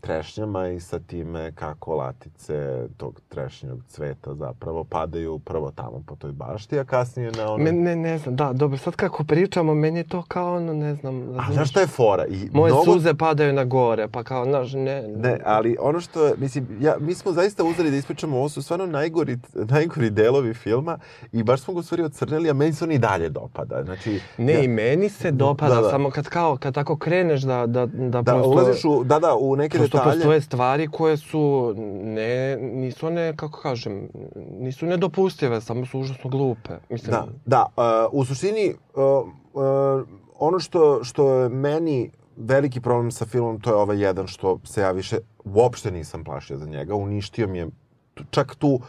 trešnjama i sa time kako latice tog trešnjog cveta zapravo padaju prvo tamo po toj bašti, a kasnije na ono... Ne, ne, ne znam, da, dobro, sad kako pričamo, meni je to kao ono, ne znam... A znaš šta je fora? I moje mnogo... suze padaju na gore, pa kao, znaš, ne... Ne, ali ono što, mislim, ja, mi smo zaista uzeli da ispričamo, ovo su stvarno najgori, najgori delovi filma i baš smo ga u stvari ocrnili, a meni se on i dalje dopada. Znači, ne, ja... i meni se dopada, da, da. samo kad kao, kad tako kreneš da, da, da, da prosto... ulaziš u, da, da, u neke prosto detalje. postoje stvari koje su, ne, nisu one, kako kažem, nisu nedopustive, samo su užasno glupe. Mislim... Da, da, uh, u suštini, uh, uh, ono što, što je meni veliki problem sa filmom, to je ovaj jedan što se ja više uopšte nisam plašio za njega. Uništio mi je čak tu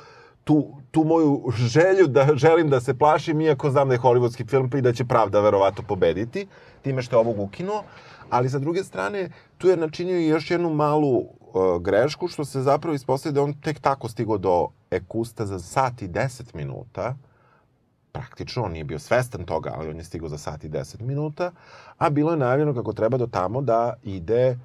tu, tu moju želju da želim da se plašim, iako znam da je hollywoodski film i da će pravda verovato pobediti, time što je ovog ukinuo. Ali sa druge strane, tu je načinio i još jednu malu uh, grešku, što se zapravo ispostavlja da on tek tako stigo do Ekusta za sat i 10 minuta. Praktično, on nije bio svestan toga, ali on je stigao za sat i 10 minuta. A bilo je najavljeno kako treba do tamo da ide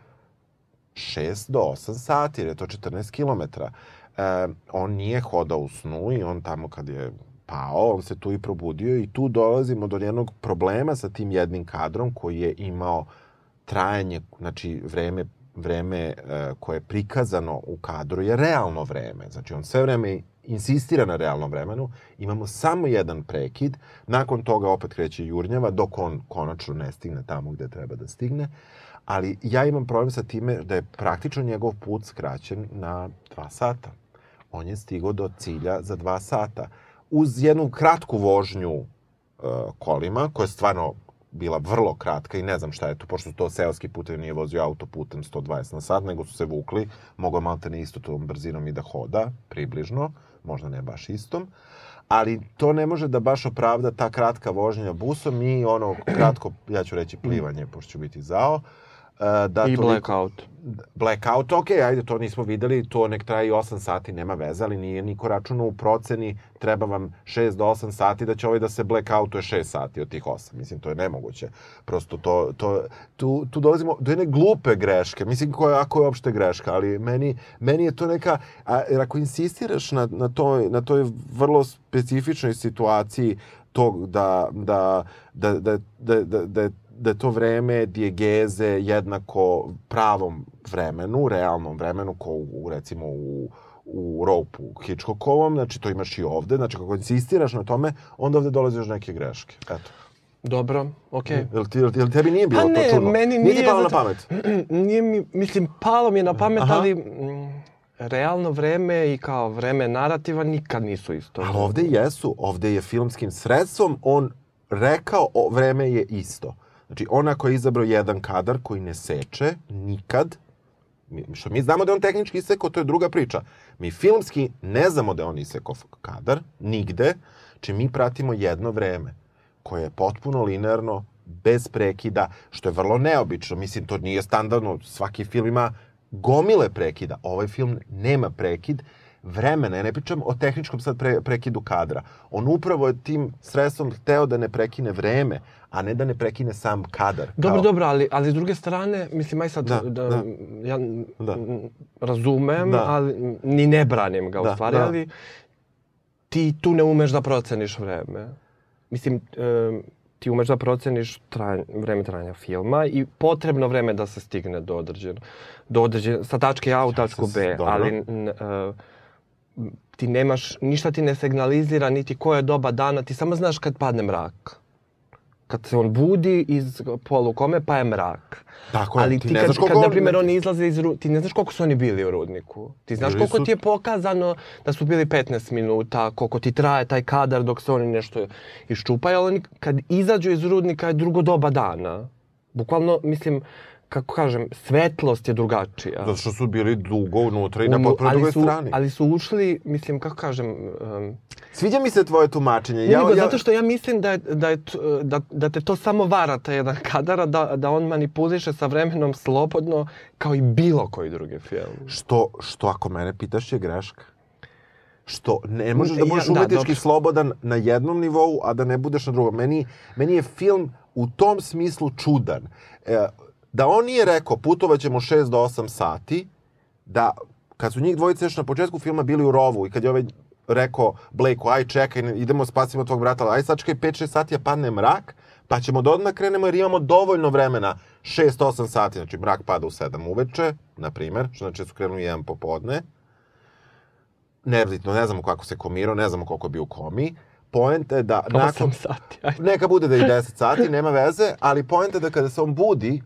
6 do 8 sati, jer je to 14 kilometara e, on nije hodao u snu i on tamo kad je pao, on se tu i probudio i tu dolazimo do jednog problema sa tim jednim kadrom koji je imao trajanje, znači vreme vreme e, koje je prikazano u kadru je realno vreme. Znači on sve vreme insistira na realnom vremenu. Imamo samo jedan prekid. Nakon toga opet kreće jurnjava dok on konačno ne stigne tamo gde treba da stigne. Ali ja imam problem sa time da je praktično njegov put skraćen na dva sata on je stigao do cilja za dva sata. Uz jednu kratku vožnju uh, kolima, koja je stvarno bila vrlo kratka i ne znam šta je to, pošto to seoski putev nije vozio autoputem 120 na sat, nego su se vukli, mogao malte ne isto tom brzinom i da hoda, približno, možda ne baš istom, ali to ne može da baš opravda ta kratka vožnja busom i ono kratko, ja ću reći plivanje, pošto ću biti zao, Uh, da I to blackout. Blackout, ok, ajde, to nismo videli, to nek traje i 8 sati, nema veze, ali nije niko računa u proceni, treba vam 6 do 8 sati, da će ovaj da se blackoutuje 6 sati od tih 8. Mislim, to je nemoguće. Prosto to, to, tu, tu dolazimo do jedne glupe greške, mislim, koja, ako je uopšte greška, ali meni, meni je to neka, a, jer ako insistiraš na, na, toj, na toj vrlo specifičnoj situaciji tog da, da, da, da, da, da, da, da je to vreme dijegeze jednako pravom vremenu, realnom vremenu, ko u, recimo u, u ropu Hitchcockovom, znači to imaš i ovde, znači kako insistiraš na tome, onda ovde dolaziš neke greške. Eto. Dobro, okej. Jel, ti, jel, jel tebi nije bilo Pa ne, to čudno? meni Nije ti nije palo na zato- pamet? <clears throat> Nije mi, mislim, palo mi je na pamet, Aha. ali mm, realno vreme i kao vreme narativa nikad nisu isto. Ali ovde jesu, ovde je filmskim sredstvom on rekao o, vreme je isto. Znači, on ako je izabrao jedan kadar koji ne seče nikad, što mi znamo da je on tehnički isekao, to je druga priča. Mi filmski ne znamo da je on isekao kadar, nigde, či mi pratimo jedno vreme koje je potpuno linearno, bez prekida, što je vrlo neobično. Mislim, to nije standardno. Svaki film ima gomile prekida. Ovaj film nema prekid vremena. Ja ne pričam o tehničkom sad pre, prekidu kadra. On upravo je tim sredstvom hteo da ne prekine vreme, a ne da ne prekine sam kadar. Dobro, Kao- dobro, ali, ali s druge strane, mislim, aj sad, Da, da, da. ja Da. razumem, Da. ali ni ne branim ga Da, u stvari, da. ali ti tu ne umeš da proceniš vreme. Mislim, e, ti umeš da proceniš trajanje, vreme trajanja filma i potrebno vreme da se stigne do određeno, do određeno, sa tačke A u tačku B, ali n, e, ti nemaš, ništa ti ne signalizira, niti koje je doba dana, ti samo znaš kad padne mrak. Kad se on budi iz polukome, pa je mrak. Tako je, Ali ti ti, ne kad, znaš koliko kad, na primjer, oni izlaze iz ru... ti ne znaš koliko su oni bili u rudniku. Ti znaš Bili koliko su- ti je pokazano da su bili 15 minuta, koliko ti traje taj kadar dok se oni nešto iščupaju, ali oni kad izađu iz rudnika je drugo doba dana. Bukvalno, mislim, kako kažem, svetlost je drugačija. Zato što su bili dugo unutra i na potpuno drugoj su, strani. ali su ušli, mislim, kako kažem, um, Sviđa mi se tvoje tumačenje. Ja, nego, zato što ja mislim da, je, da, je, da, da te to samo vara, taj jedan kadar, a da, da on manipuliše sa vremenom slobodno kao i bilo koji drugi film. Što, što ako mene pitaš je greška. Što ne možeš da Ja- budeš da, umetnički dobro. slobodan na jednom nivou, a da ne budeš na drugom. Meni, meni je film u tom smislu čudan. E, da on nije rekao putovaćemo 6 do 8 sati, da kad su njih dvojice još na početku filma bili u rovu i kad je ovaj rekao Blakeu, aj čekaj, idemo spasimo tvog brata, aj sačekaj 5-6 sati, a padne mrak, pa ćemo da odmah krenemo jer imamo dovoljno vremena, 6-8 sati, znači mrak pada u 7 uveče, na primer, što znači da su krenuli jedan popodne, nebitno, ne znamo kako se komirao, ne znamo koliko je bio u komi, poenta je da nakon... 8 sati. Ajde. Neka bude da je i 10 sati, nema veze, ali poenta je da kada se on budi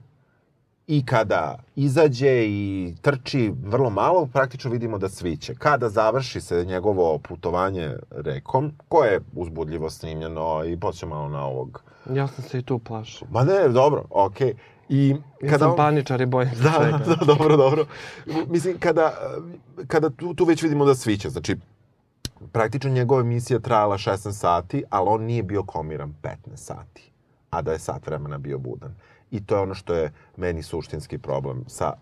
i kada izađe i trči vrlo malo, praktično vidimo da sviće. Kada završi se njegovo putovanje rekom, koje je uzbudljivo snimljeno i podsjeća malo na ovog... Ja sam se i tu plašio. Ma ne, dobro, okej. I Ja kada sam paničar i bojim se Da, svega. <laughs> da, dobro, dobro. Mislim, kada, kada tu, tu već vidimo da sviće, znači, praktično njegova emisija trajala 16 sati, ali on nije bio komiran 15 sati, a da je sat vremena bio budan. I to je ono što je meni suštinski problem sa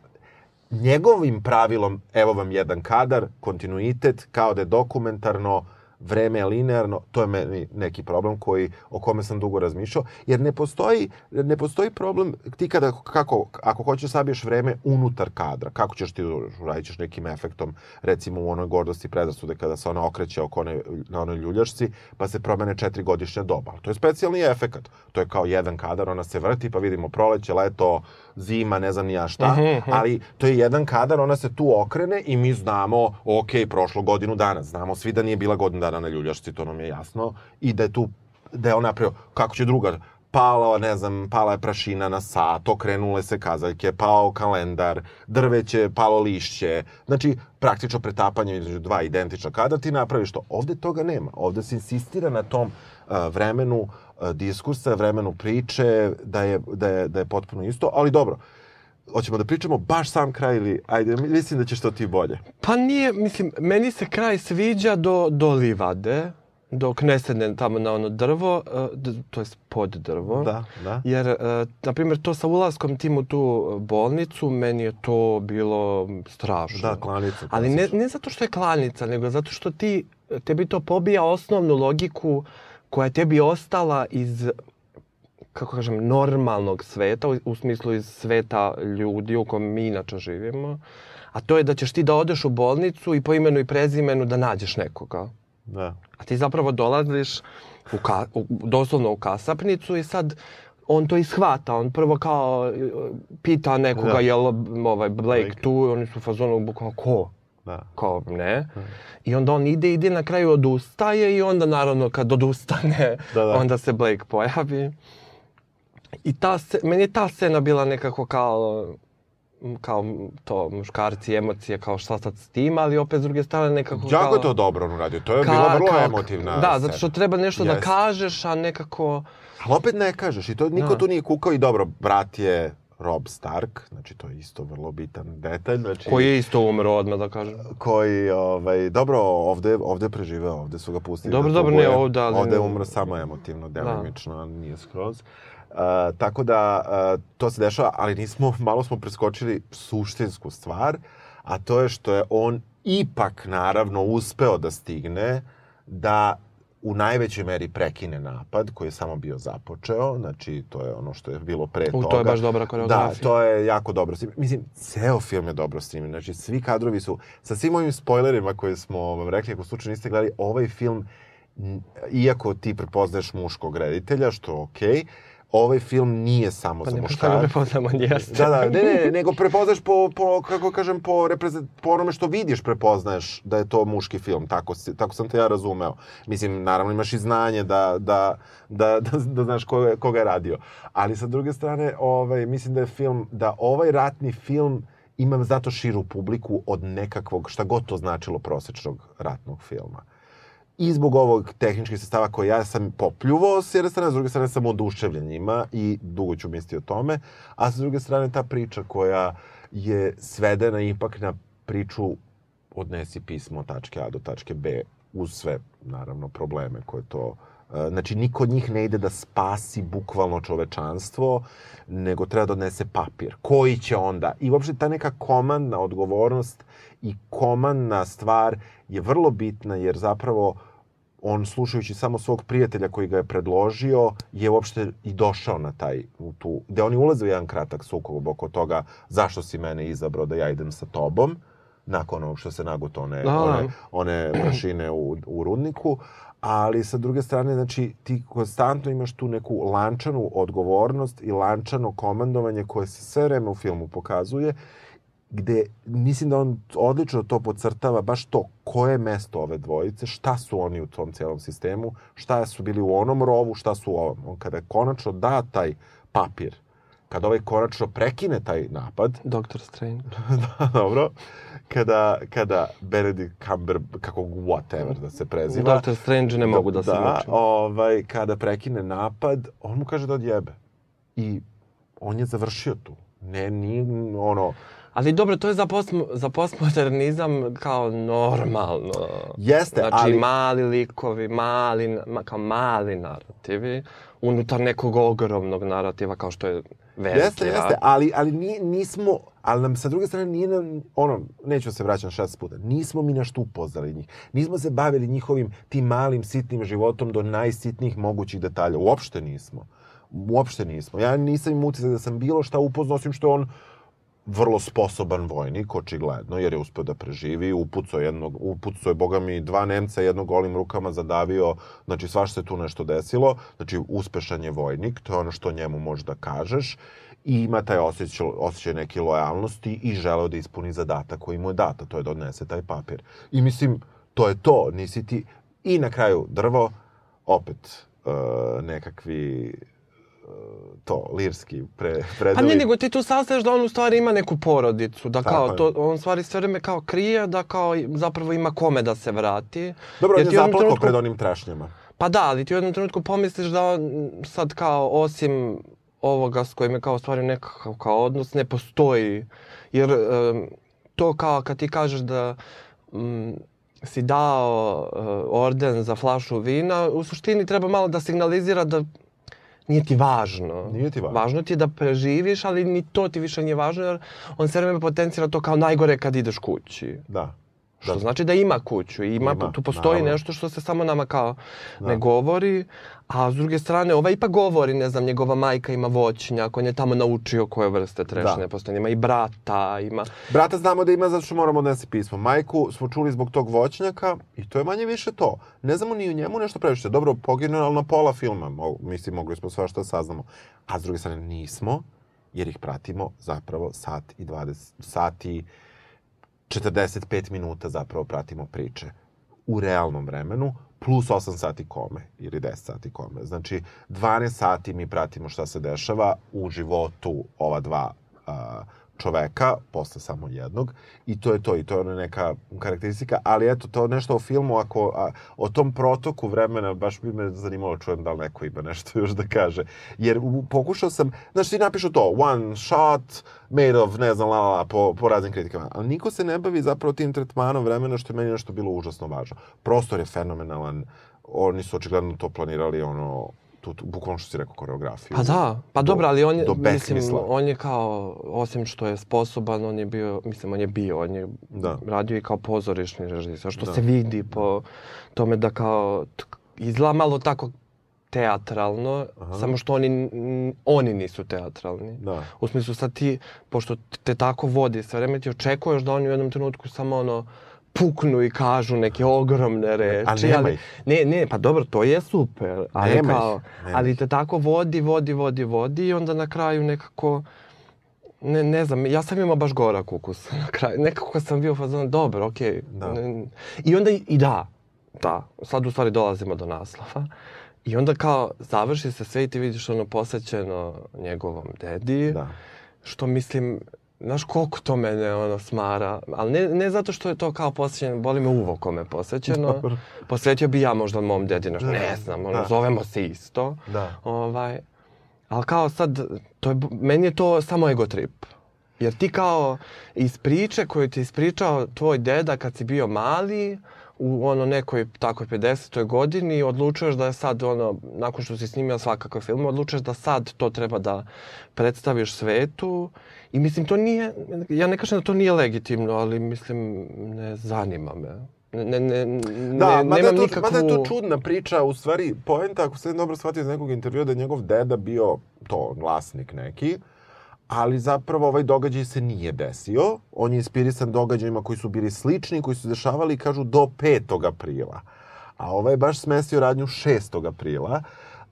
njegovim pravilom, evo vam jedan kadar, kontinuitet, kao da je dokumentarno, vreme je linearno, to je meni neki problem koji, o kome sam dugo razmišljao, jer ne postoji, ne postoji problem ti kada, kako, ako hoćeš sabiješ vreme unutar kadra, kako ćeš ti uradit ćeš nekim efektom, recimo u onoj gordosti predrasude kada se ona okreće oko one, na onoj ljuljašci, pa se promene četiri godišnja doba. To je specijalni efekat. To je kao jedan kadar, ona se vrti, pa vidimo proleće, leto, zima, ne znam ni ja šta, ali to je jedan kadar, ona se tu okrene i mi znamo, ok, prošlo godinu dana, znamo svi da nije bila godinu dana na ljuljašci, to nam je jasno, i da je tu, da je on napravio, kako će druga, pala, ne znam, pala je prašina na sat, okrenule se kazaljke, pao kalendar, drveće, palo lišće. Znači, praktično pretapanje između dva identična kadra ti napraviš to. Ovde toga nema. Ovde se insistira na tom uh, vremenu uh, diskursa, vremenu priče, da je, da, je, da je potpuno isto, ali dobro. Hoćemo da pričamo baš sam kraj ili, ajde, mislim da ćeš to ti bolje. Pa nije, mislim, meni se kraj sviđa do, do livade, dok ne sedne tamo na ono drvo, e, to je pod drvo. Da, da. Jer, e, na primjer, to sa ulaskom tim u tu bolnicu, meni je to bilo strašno. Da, klanica. Ali ne, ne zato što je klanica, nego zato što ti, tebi to pobija osnovnu logiku koja je tebi ostala iz kako kažem, normalnog sveta, u, u smislu iz sveta ljudi u kojem mi inače živimo, a to je da ćeš ti da odeš u bolnicu i po imenu i prezimenu da nađeš nekoga. Da. A ti zapravo dolaziš u ka, u, doslovno u kasapnicu i sad on to ishvata. On prvo kao pita nekoga Da. jel ovaj Blake, Blake. tu oni su u fazonu bukvalno ko? Da. Kao, ne. I onda on ide, ide, na kraju odustaje i onda naravno kad odustane, Da, da. onda se Blake pojavi. I ta, meni je ta scena bila nekako kao kao to muškarci, emocije, kao šta sad s tim, ali opet s druge strane nekako kao... Jako je to dobro on uradio. To je ka- bila vrlo kao- emotivna Da, zato što scena. treba nešto da Jeste. kažeš, a nekako... Ali opet ne kažeš i to niko Da. tu nije kukao i dobro, brat je Rob Stark, znači to je isto vrlo bitan detalj. Znači, Koji je isto umro odmah, da kažem. koji, ovaj, dobro, ovde, ovde je preživeo, ovde su ga pustili. Dobro, da dobro, ne ovde, ali- Ovde je umro samo emotivno, delimično, ali nije skroz. Uh, tako da, uh, to se dešava, ali nismo, <laughs> malo smo preskočili suštinsku stvar, a to je što je on ipak, naravno, uspeo da stigne da u najvećoj meri prekine napad koji je samo bio započeo, znači to je ono što je bilo pre U, toga. to je baš dobra Da, koreografija. to je jako dobro. snimljeno. Mislim, ceo film je dobro snimljen. Znači, svi kadrovi su, sa svim ovim spoilerima koje smo vam rekli, ako slučajno niste gledali, ovaj film, iako ti prepoznaješ muškog reditelja, što je okej, ovaj film nije samo Pa za ne možda ga muškarce. prepoznamo, on jeste. Da, da, ne, ne, nego prepoznaš po, po kako kažem, po, reprezent, po onome što vidiš prepoznaješ da je to muški film, tako, si- tako sam te ja razumeo. Mislim, naravno imaš i znanje da, da, da, da, da znaš ko je, koga je radio. Ali sa druge strane, ovaj, mislim da je film, da ovaj ratni film ima zato širu publiku od nekakvog, šta god to značilo, prosečnog ratnog filma i zbog ovog tehničkih sestava koje ja sam popljuvao s jedne strane, s druge strane sam oduševljen njima i dugo ću misliti o tome, a s druge strane ta priča koja je svedena ipak na priču odnesi pismo od tačke A do tačke B uz sve, naravno, probleme koje to e, Znači, niko od njih ne ide da spasi bukvalno čovečanstvo, nego treba da odnese papir. Koji će onda? I uopšte ta neka komandna odgovornost i komandna stvar je vrlo bitna, jer zapravo on slušajući samo svog prijatelja koji ga je predložio, je uopšte i došao na taj, u tu, gde oni ulaze u jedan kratak sukob oko toga zašto si mene izabrao da ja idem sa tobom, nakon onog što se naguto one, Da. one, one prašine u, u rudniku, ali sa druge strane, znači, ti konstantno imaš tu neku lančanu odgovornost i lančano komandovanje koje se sve vreme u filmu pokazuje, gde mislim da on odlično to podcrtava baš to koje je mesto ove dvojice, šta su oni u tom cijelom sistemu, šta su bili u onom rovu, šta su u ovom. On kada konačno da taj papir, kada ovaj konačno prekine taj napad, <laughs> Doktor Strange. <laughs> da, dobro, kada, kada Benedict Cumber, kako whatever da se preziva, Doktor Strange ne mogu da se da, mučim. ovaj, kada prekine napad, on mu kaže da odjebe. I on je završio tu. Ne, nije ono... Ali dobro, to je za, post, za postmodernizam kao normalno. Jeste, znači, ali- mali likovi, mali, ma, kao mali narativi, unutar nekog ogromnog narativa kao što je veliki Jeste, jeste, ali, ali nije, nismo, ali nam sa druge strane nije nam, ono, neću se vraćati šest puta, nismo mi nešto upoznali njih. Nismo se bavili njihovim tim malim, sitnim životom do najsitnijih mogućih detalja. Uopšte nismo. Uopšte nismo. Ja nisam im utisak da sam bilo šta upoznao, osim što on vrlo sposoban vojnik, očigledno, jer je uspeo da preživi, upucao, jednog, upucao je, boga mi, dva Nemca jednog golim rukama zadavio, znači svašta se tu nešto desilo, znači uspešan je vojnik, to je ono što njemu možeš da kažeš, i ima taj osjećaj, osjećaj neke lojalnosti i želeo da ispuni zadatak koji mu je data, to je da odnese taj papir. I mislim, to je to, nisi ti... I na kraju drvo, opet uh, nekakvi to, lirski pre, Pa predeli. ne, nego ti tu saznaješ da on u stvari ima neku porodicu, da Tako kao je. to, on u stvari sve vreme kao krije, da kao zapravo ima kome da se vrati. Dobro, on je zaplakao trenutku- pred onim trešnjama. Pa da, ali ti u jednom trenutku pomisliš da on sad kao osim ovoga s kojim je kao stvari nekakav kao odnos ne postoji. Jer em, to kao kad ti kažeš da mm, si dao e, orden za flašu vina, u suštini treba malo da signalizira da nije ti važno. Nije ti važno. Važno ti je da preživiš, ali ni to ti više nije važno, jer on sve vreme potencira to kao najgore kad ideš kući. Da. Što Da. znači da ima kuću i ima, Ima, tu postoji naravno. nešto što se samo nama kao Da. ne govori, a s druge strane ova ipak govori, ne znam, njegova majka ima voćnjak, on je tamo naučio koje vrste trešne Da. postoje, ima i brata, ima... Brata znamo da ima zato što moramo odnesi pismo. Majku smo čuli zbog tog voćnjaka i to je manje više to. Ne znamo ni o njemu nešto previše. Dobro, poginuo, ali na pola filma. Mo, mislim, mogli smo svašta da saznamo. A s druge strane nismo, jer ih pratimo zapravo sat i 20, sat i 45 minuta zapravo pratimo priče u realnom vremenu, plus 8 sati kome ili 10 sati kome. Znači, 12 sati mi pratimo šta se dešava u životu ova dva uh, čoveka, posle samo jednog, i to je to, i to je ona neka karakteristika, ali eto, to nešto o filmu, ako, a, o tom protoku vremena, baš bi me zanimalo, čujem da li neko ima nešto <laughs> još da kaže. Jer u, pokušao sam, znaš, ti napišu to, one shot, made of, ne znam, la, la, la, po, po raznim kritikama, ali niko se ne bavi zapravo tim tretmanom vremena, što je meni nešto bilo užasno važno. Prostor je fenomenalan, oni su očigledno to planirali, ono, tu, tu bukvalno što si rekao, koreografiju. Pa da, pa dobro, ali on je, do mislim, on je kao, osim što je sposoban, on je bio, mislim, on je bio, on je Da. radio i kao pozorišni režisar, što Da. se vidi po tome da kao, izgleda malo tako teatralno, Aha. samo što oni, oni nisu teatralni. Da. U smislu sad ti, pošto te tako vodi sve vreme, ti očekuješ da oni u jednom trenutku samo ono, puknu i kažu neke ogromne reči. ali, ih. Ne, ne, pa dobro, to je super. Ali, Nema ih, kao, nema ali te tako vodi, vodi, vodi, vodi i onda na kraju nekako... Ne, ne znam, ja sam imao baš gorak ukus <laughs> na kraju. Nekako sam bio fazon, dobro, okej. Da. Ne- I onda i, i da, da, sad u stvari dolazimo do naslova. I onda kao završi se sve i ti vidiš ono posvećeno njegovom dedi. Da. Što mislim, znaš koliko to mene ono smara, ali ne, ne zato što je to kao posvećeno, boli me uvo kome posvećeno. Dobro. Posvetio bi ja možda mom dedi nešto, Da, ne znam, ono, da. zovemo se isto. Da. Ovaj, ali kao sad, to je, meni je to samo ego trip. Jer ti kao iz priče koju ti ispričao tvoj deda kad si bio mali, u ono nekoj takoj 50. godini odlučuješ da je sad ono, nakon što si snimio svakakve filme, odlučuješ da sad to treba da predstaviš svetu. I mislim, to nije, ja ne kažem da to nije legitimno, ali mislim, ne zanima me. Ne, ne, ne, Da, ne, nemam to, nikakvu... mada je to čudna priča, u stvari, poenta, ako sam dobro shvatio iz nekog intervjua, da je njegov deda bio to, vlasnik neki, ali zapravo ovaj događaj se nije desio. On je inspirisan događajima koji su bili slični, koji su dešavali, kažu, do 5. aprila. A ovaj baš smestio radnju 6. aprila.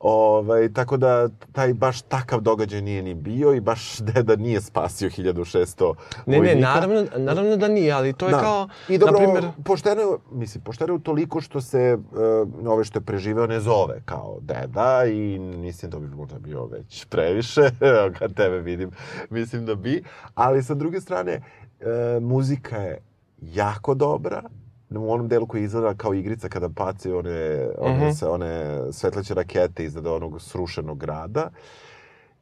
Ovaj, tako da taj baš takav događaj nije ni bio i baš <laughs> deda nije spasio 1600 Ne, ne, vojnika. naravno, naravno da nije, ali to je Da. kao, I dobro, na primjer, pošteno je, mislim, pošteno je toliko što se uh, ove što je preživeo ne zove kao deda i mislim da bi možda bio već previše, <laughs> kad tebe vidim, mislim da bi. Ali sa druge strane, uh, muzika je jako dobra, u onom delu koji izgleda kao igrica kada pace one, one, Mhm. se, one svetleće rakete iznad onog srušenog grada.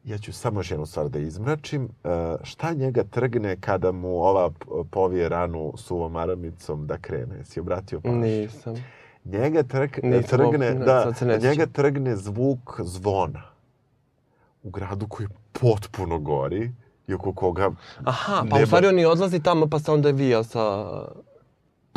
Ja ću samo još jednu stvar da izmračim. Uh, šta njega trgne kada mu ova povije ranu suvom aramicom da krene? Si obratio pažnju? nisam. Njega trg, Nisam trgne, da, njega trgne zvuk zvona u gradu koji potpuno gori i oko koga Aha, pa Nema- u stvari on i odlazi tamo pa se onda vija sa...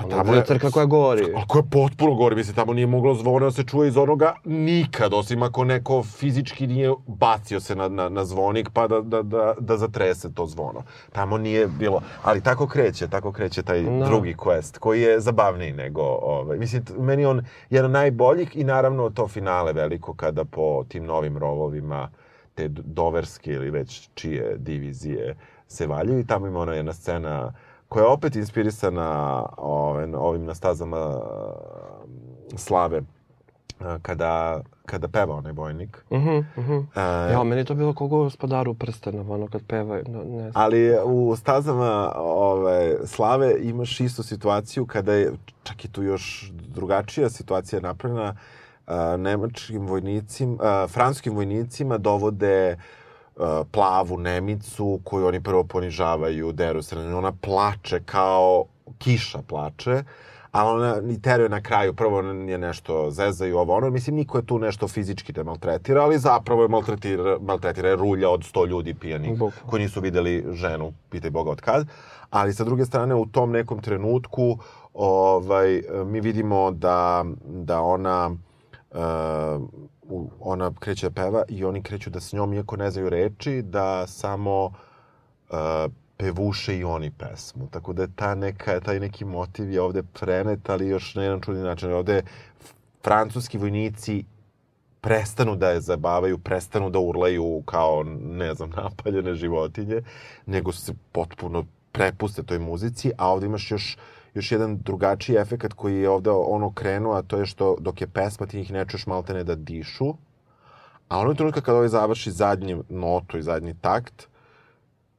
Pa tamo je- crkva koja gori. Ako je potpuno gori, mislim, tamo nije moglo zvona da se čuje iz onoga nikad, osim ako neko fizički nije bacio se na, na, na zvonik pa da, da, da, da zatrese to zvono. Tamo nije bilo, ali tako kreće, tako kreće taj Da. drugi quest, koji je zabavniji nego, ovaj, mislim, meni on jedan najboljih i naravno to finale veliko kada po tim novim rovovima te doverske ili već čije divizije se valjaju i tamo ima ona jedna scena koja je opet inspirisana ovaj, na ovim na stazama um, slave uh, kada, kada peva onaj vojnik. Mhm, mhm. E, Ja, meni je to bilo kogo gospodaru prstenova, ono kad peva, no, ne znam. Ali u stazama ove, slave imaš istu situaciju kada je, čak i tu još drugačija situacija napravljena, a, nemačkim vojnicima, a, franskim vojnicima dovode a, plavu Nemicu koju oni prvo ponižavaju, deru se na nju. Ona plače kao kiša plače, a ona ni teruje na kraju, prvo je nešto zezaju ovo ono, mislim niko je tu nešto fizički te maltretira, ali zapravo je maltretira, maltretira je rulja od 100 ljudi pijanih koji nisu videli ženu, pitaj Boga od kad. Ali sa druge strane u tom nekom trenutku ovaj, mi vidimo da, da ona uh, u- ona kreće da peva i oni kreću da s njom, iako ne znaju reči, da samo uh, pevuše i oni pesmu. Tako da je ta neka, taj neki motiv je ovde prenet, ali još na jedan čudni način. Ovde francuski vojnici prestanu da je zabavaju, prestanu da urlaju kao, ne znam, <laughs> napaljene životinje, nego se potpuno prepuste toj muzici, a ovde imaš još još jedan drugačiji efekt koji je ovde ono krenuo, a to je što dok je pesma ti njih ne čuješ maltene da dišu, a ono trenutka kada ovaj završi zadnju notu i zadnji takt,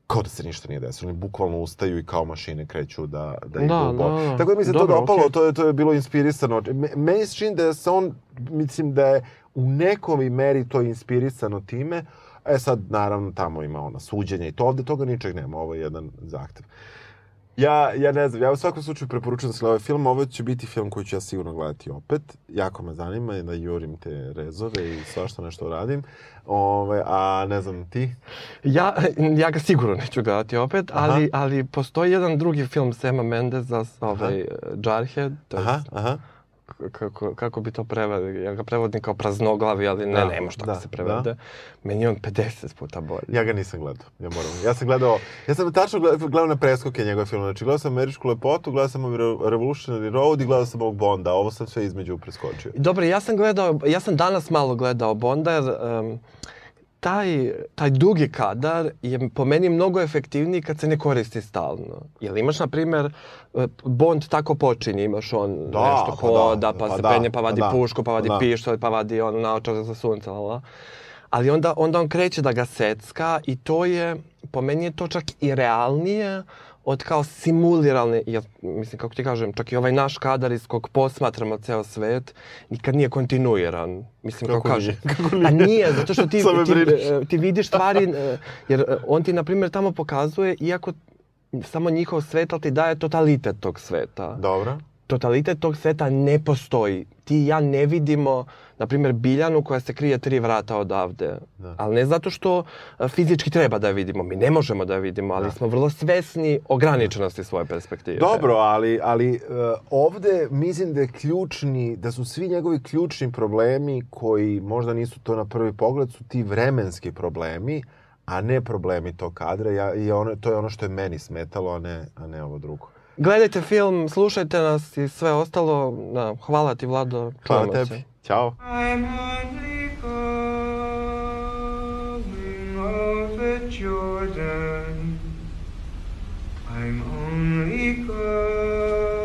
kao da se ništa nije desilo. Oni bukvalno ustaju i kao mašine kreću da, da idu Da, u bok. da, da. Tako da mi se Dobro, to dopalo, okej. to, je, to je bilo inspirisano. Me- Meni se čini da se on, mislim da je u nekom meri to inspirisano time, E sad, naravno, tamo ima ona suđenja i to, ovde toga ničeg nema, ovo je jedan zahtev. Ja, ja ne znam, ja u svakom slučaju preporučujem da se gleda ovaj film, ovo će biti film koji ću ja sigurno gledati opet, jako me zanima i da jurim te rezove i svašta nešto radim, Ove, a ne znam, ti? Ja, ja ga sigurno neću gledati opet, ali, ali postoji jedan drugi film Sema Mendeza, ovaj, Jarhead, to je, Aha, aha. Kako, kako bi to prevedio, ja ga prevodim kao praznoglavi, ali ne, Da, ne može tako da, se prevede. Meni je on 50 puta bolji. Ja ga nisam gledao, ja moram. Ja sam gledao, ja sam tačno gledao, gledao na preskoke njegove filme. Znači, gledao sam Američku lepotu, gledao sam Re- Revolutionary Road i gledao sam ovog Bonda. Ovo sam sve između preskočio. Dobro, ja sam gledao, ja sam danas malo gledao Bonda, jer um, taj, taj dugi kadar je po meni mnogo efektivniji kad se ne koristi stalno. Jer imaš, na primjer, e, Bond tako počinje, imaš on Da, nešto pa da, hoda, pa, pa se da, penje, pa pa vadi da, pušku, pa vadi da. pištolj, pa vadi ono naočar za sunce, la, la. Ali onda, onda on kreće da ga secka i to je, po meni je to čak i realnije od kao simulirane, jer, mislim, kako ti kažem, čak i ovaj naš kadar iz kog posmatramo ceo svet, nikad nije kontinuiran. Mislim, kako, Kako kaže. nije? <laughs> Kako A nije, zato što ti, ti, e, ti vidiš stvari, e, jer e, on ti, na primjer, tamo pokazuje, iako samo njihov svet, ali ti daje totalitet tog sveta Dobro. Totalitet tog sveta ne postoji. Ti i ja ne vidimo, na primjer, Biljanu koja se krije tri vrata odavde. Da. Ali ne zato što a, fizički treba da je vidimo. Mi ne možemo da je vidimo, ali smo vrlo svesni ograničenosti svoje perspektive. Dobro, ali, ali uh, ovde mislim da je ključni, da su svi njegovi ključni problemi koji možda nisu to na prvi pogled, su ti vremenski problemi, a ne problemi tog kadra. Ja, i ono, to je ono što je meni smetalo, a ne, a ne ovo drugo. Gledajte film, slušajte nas i sve ostalo. Da, hvala ti, Vlado. Hvala čujemo se. tebi. Ćao. I'm off at Jordan. I'm only coming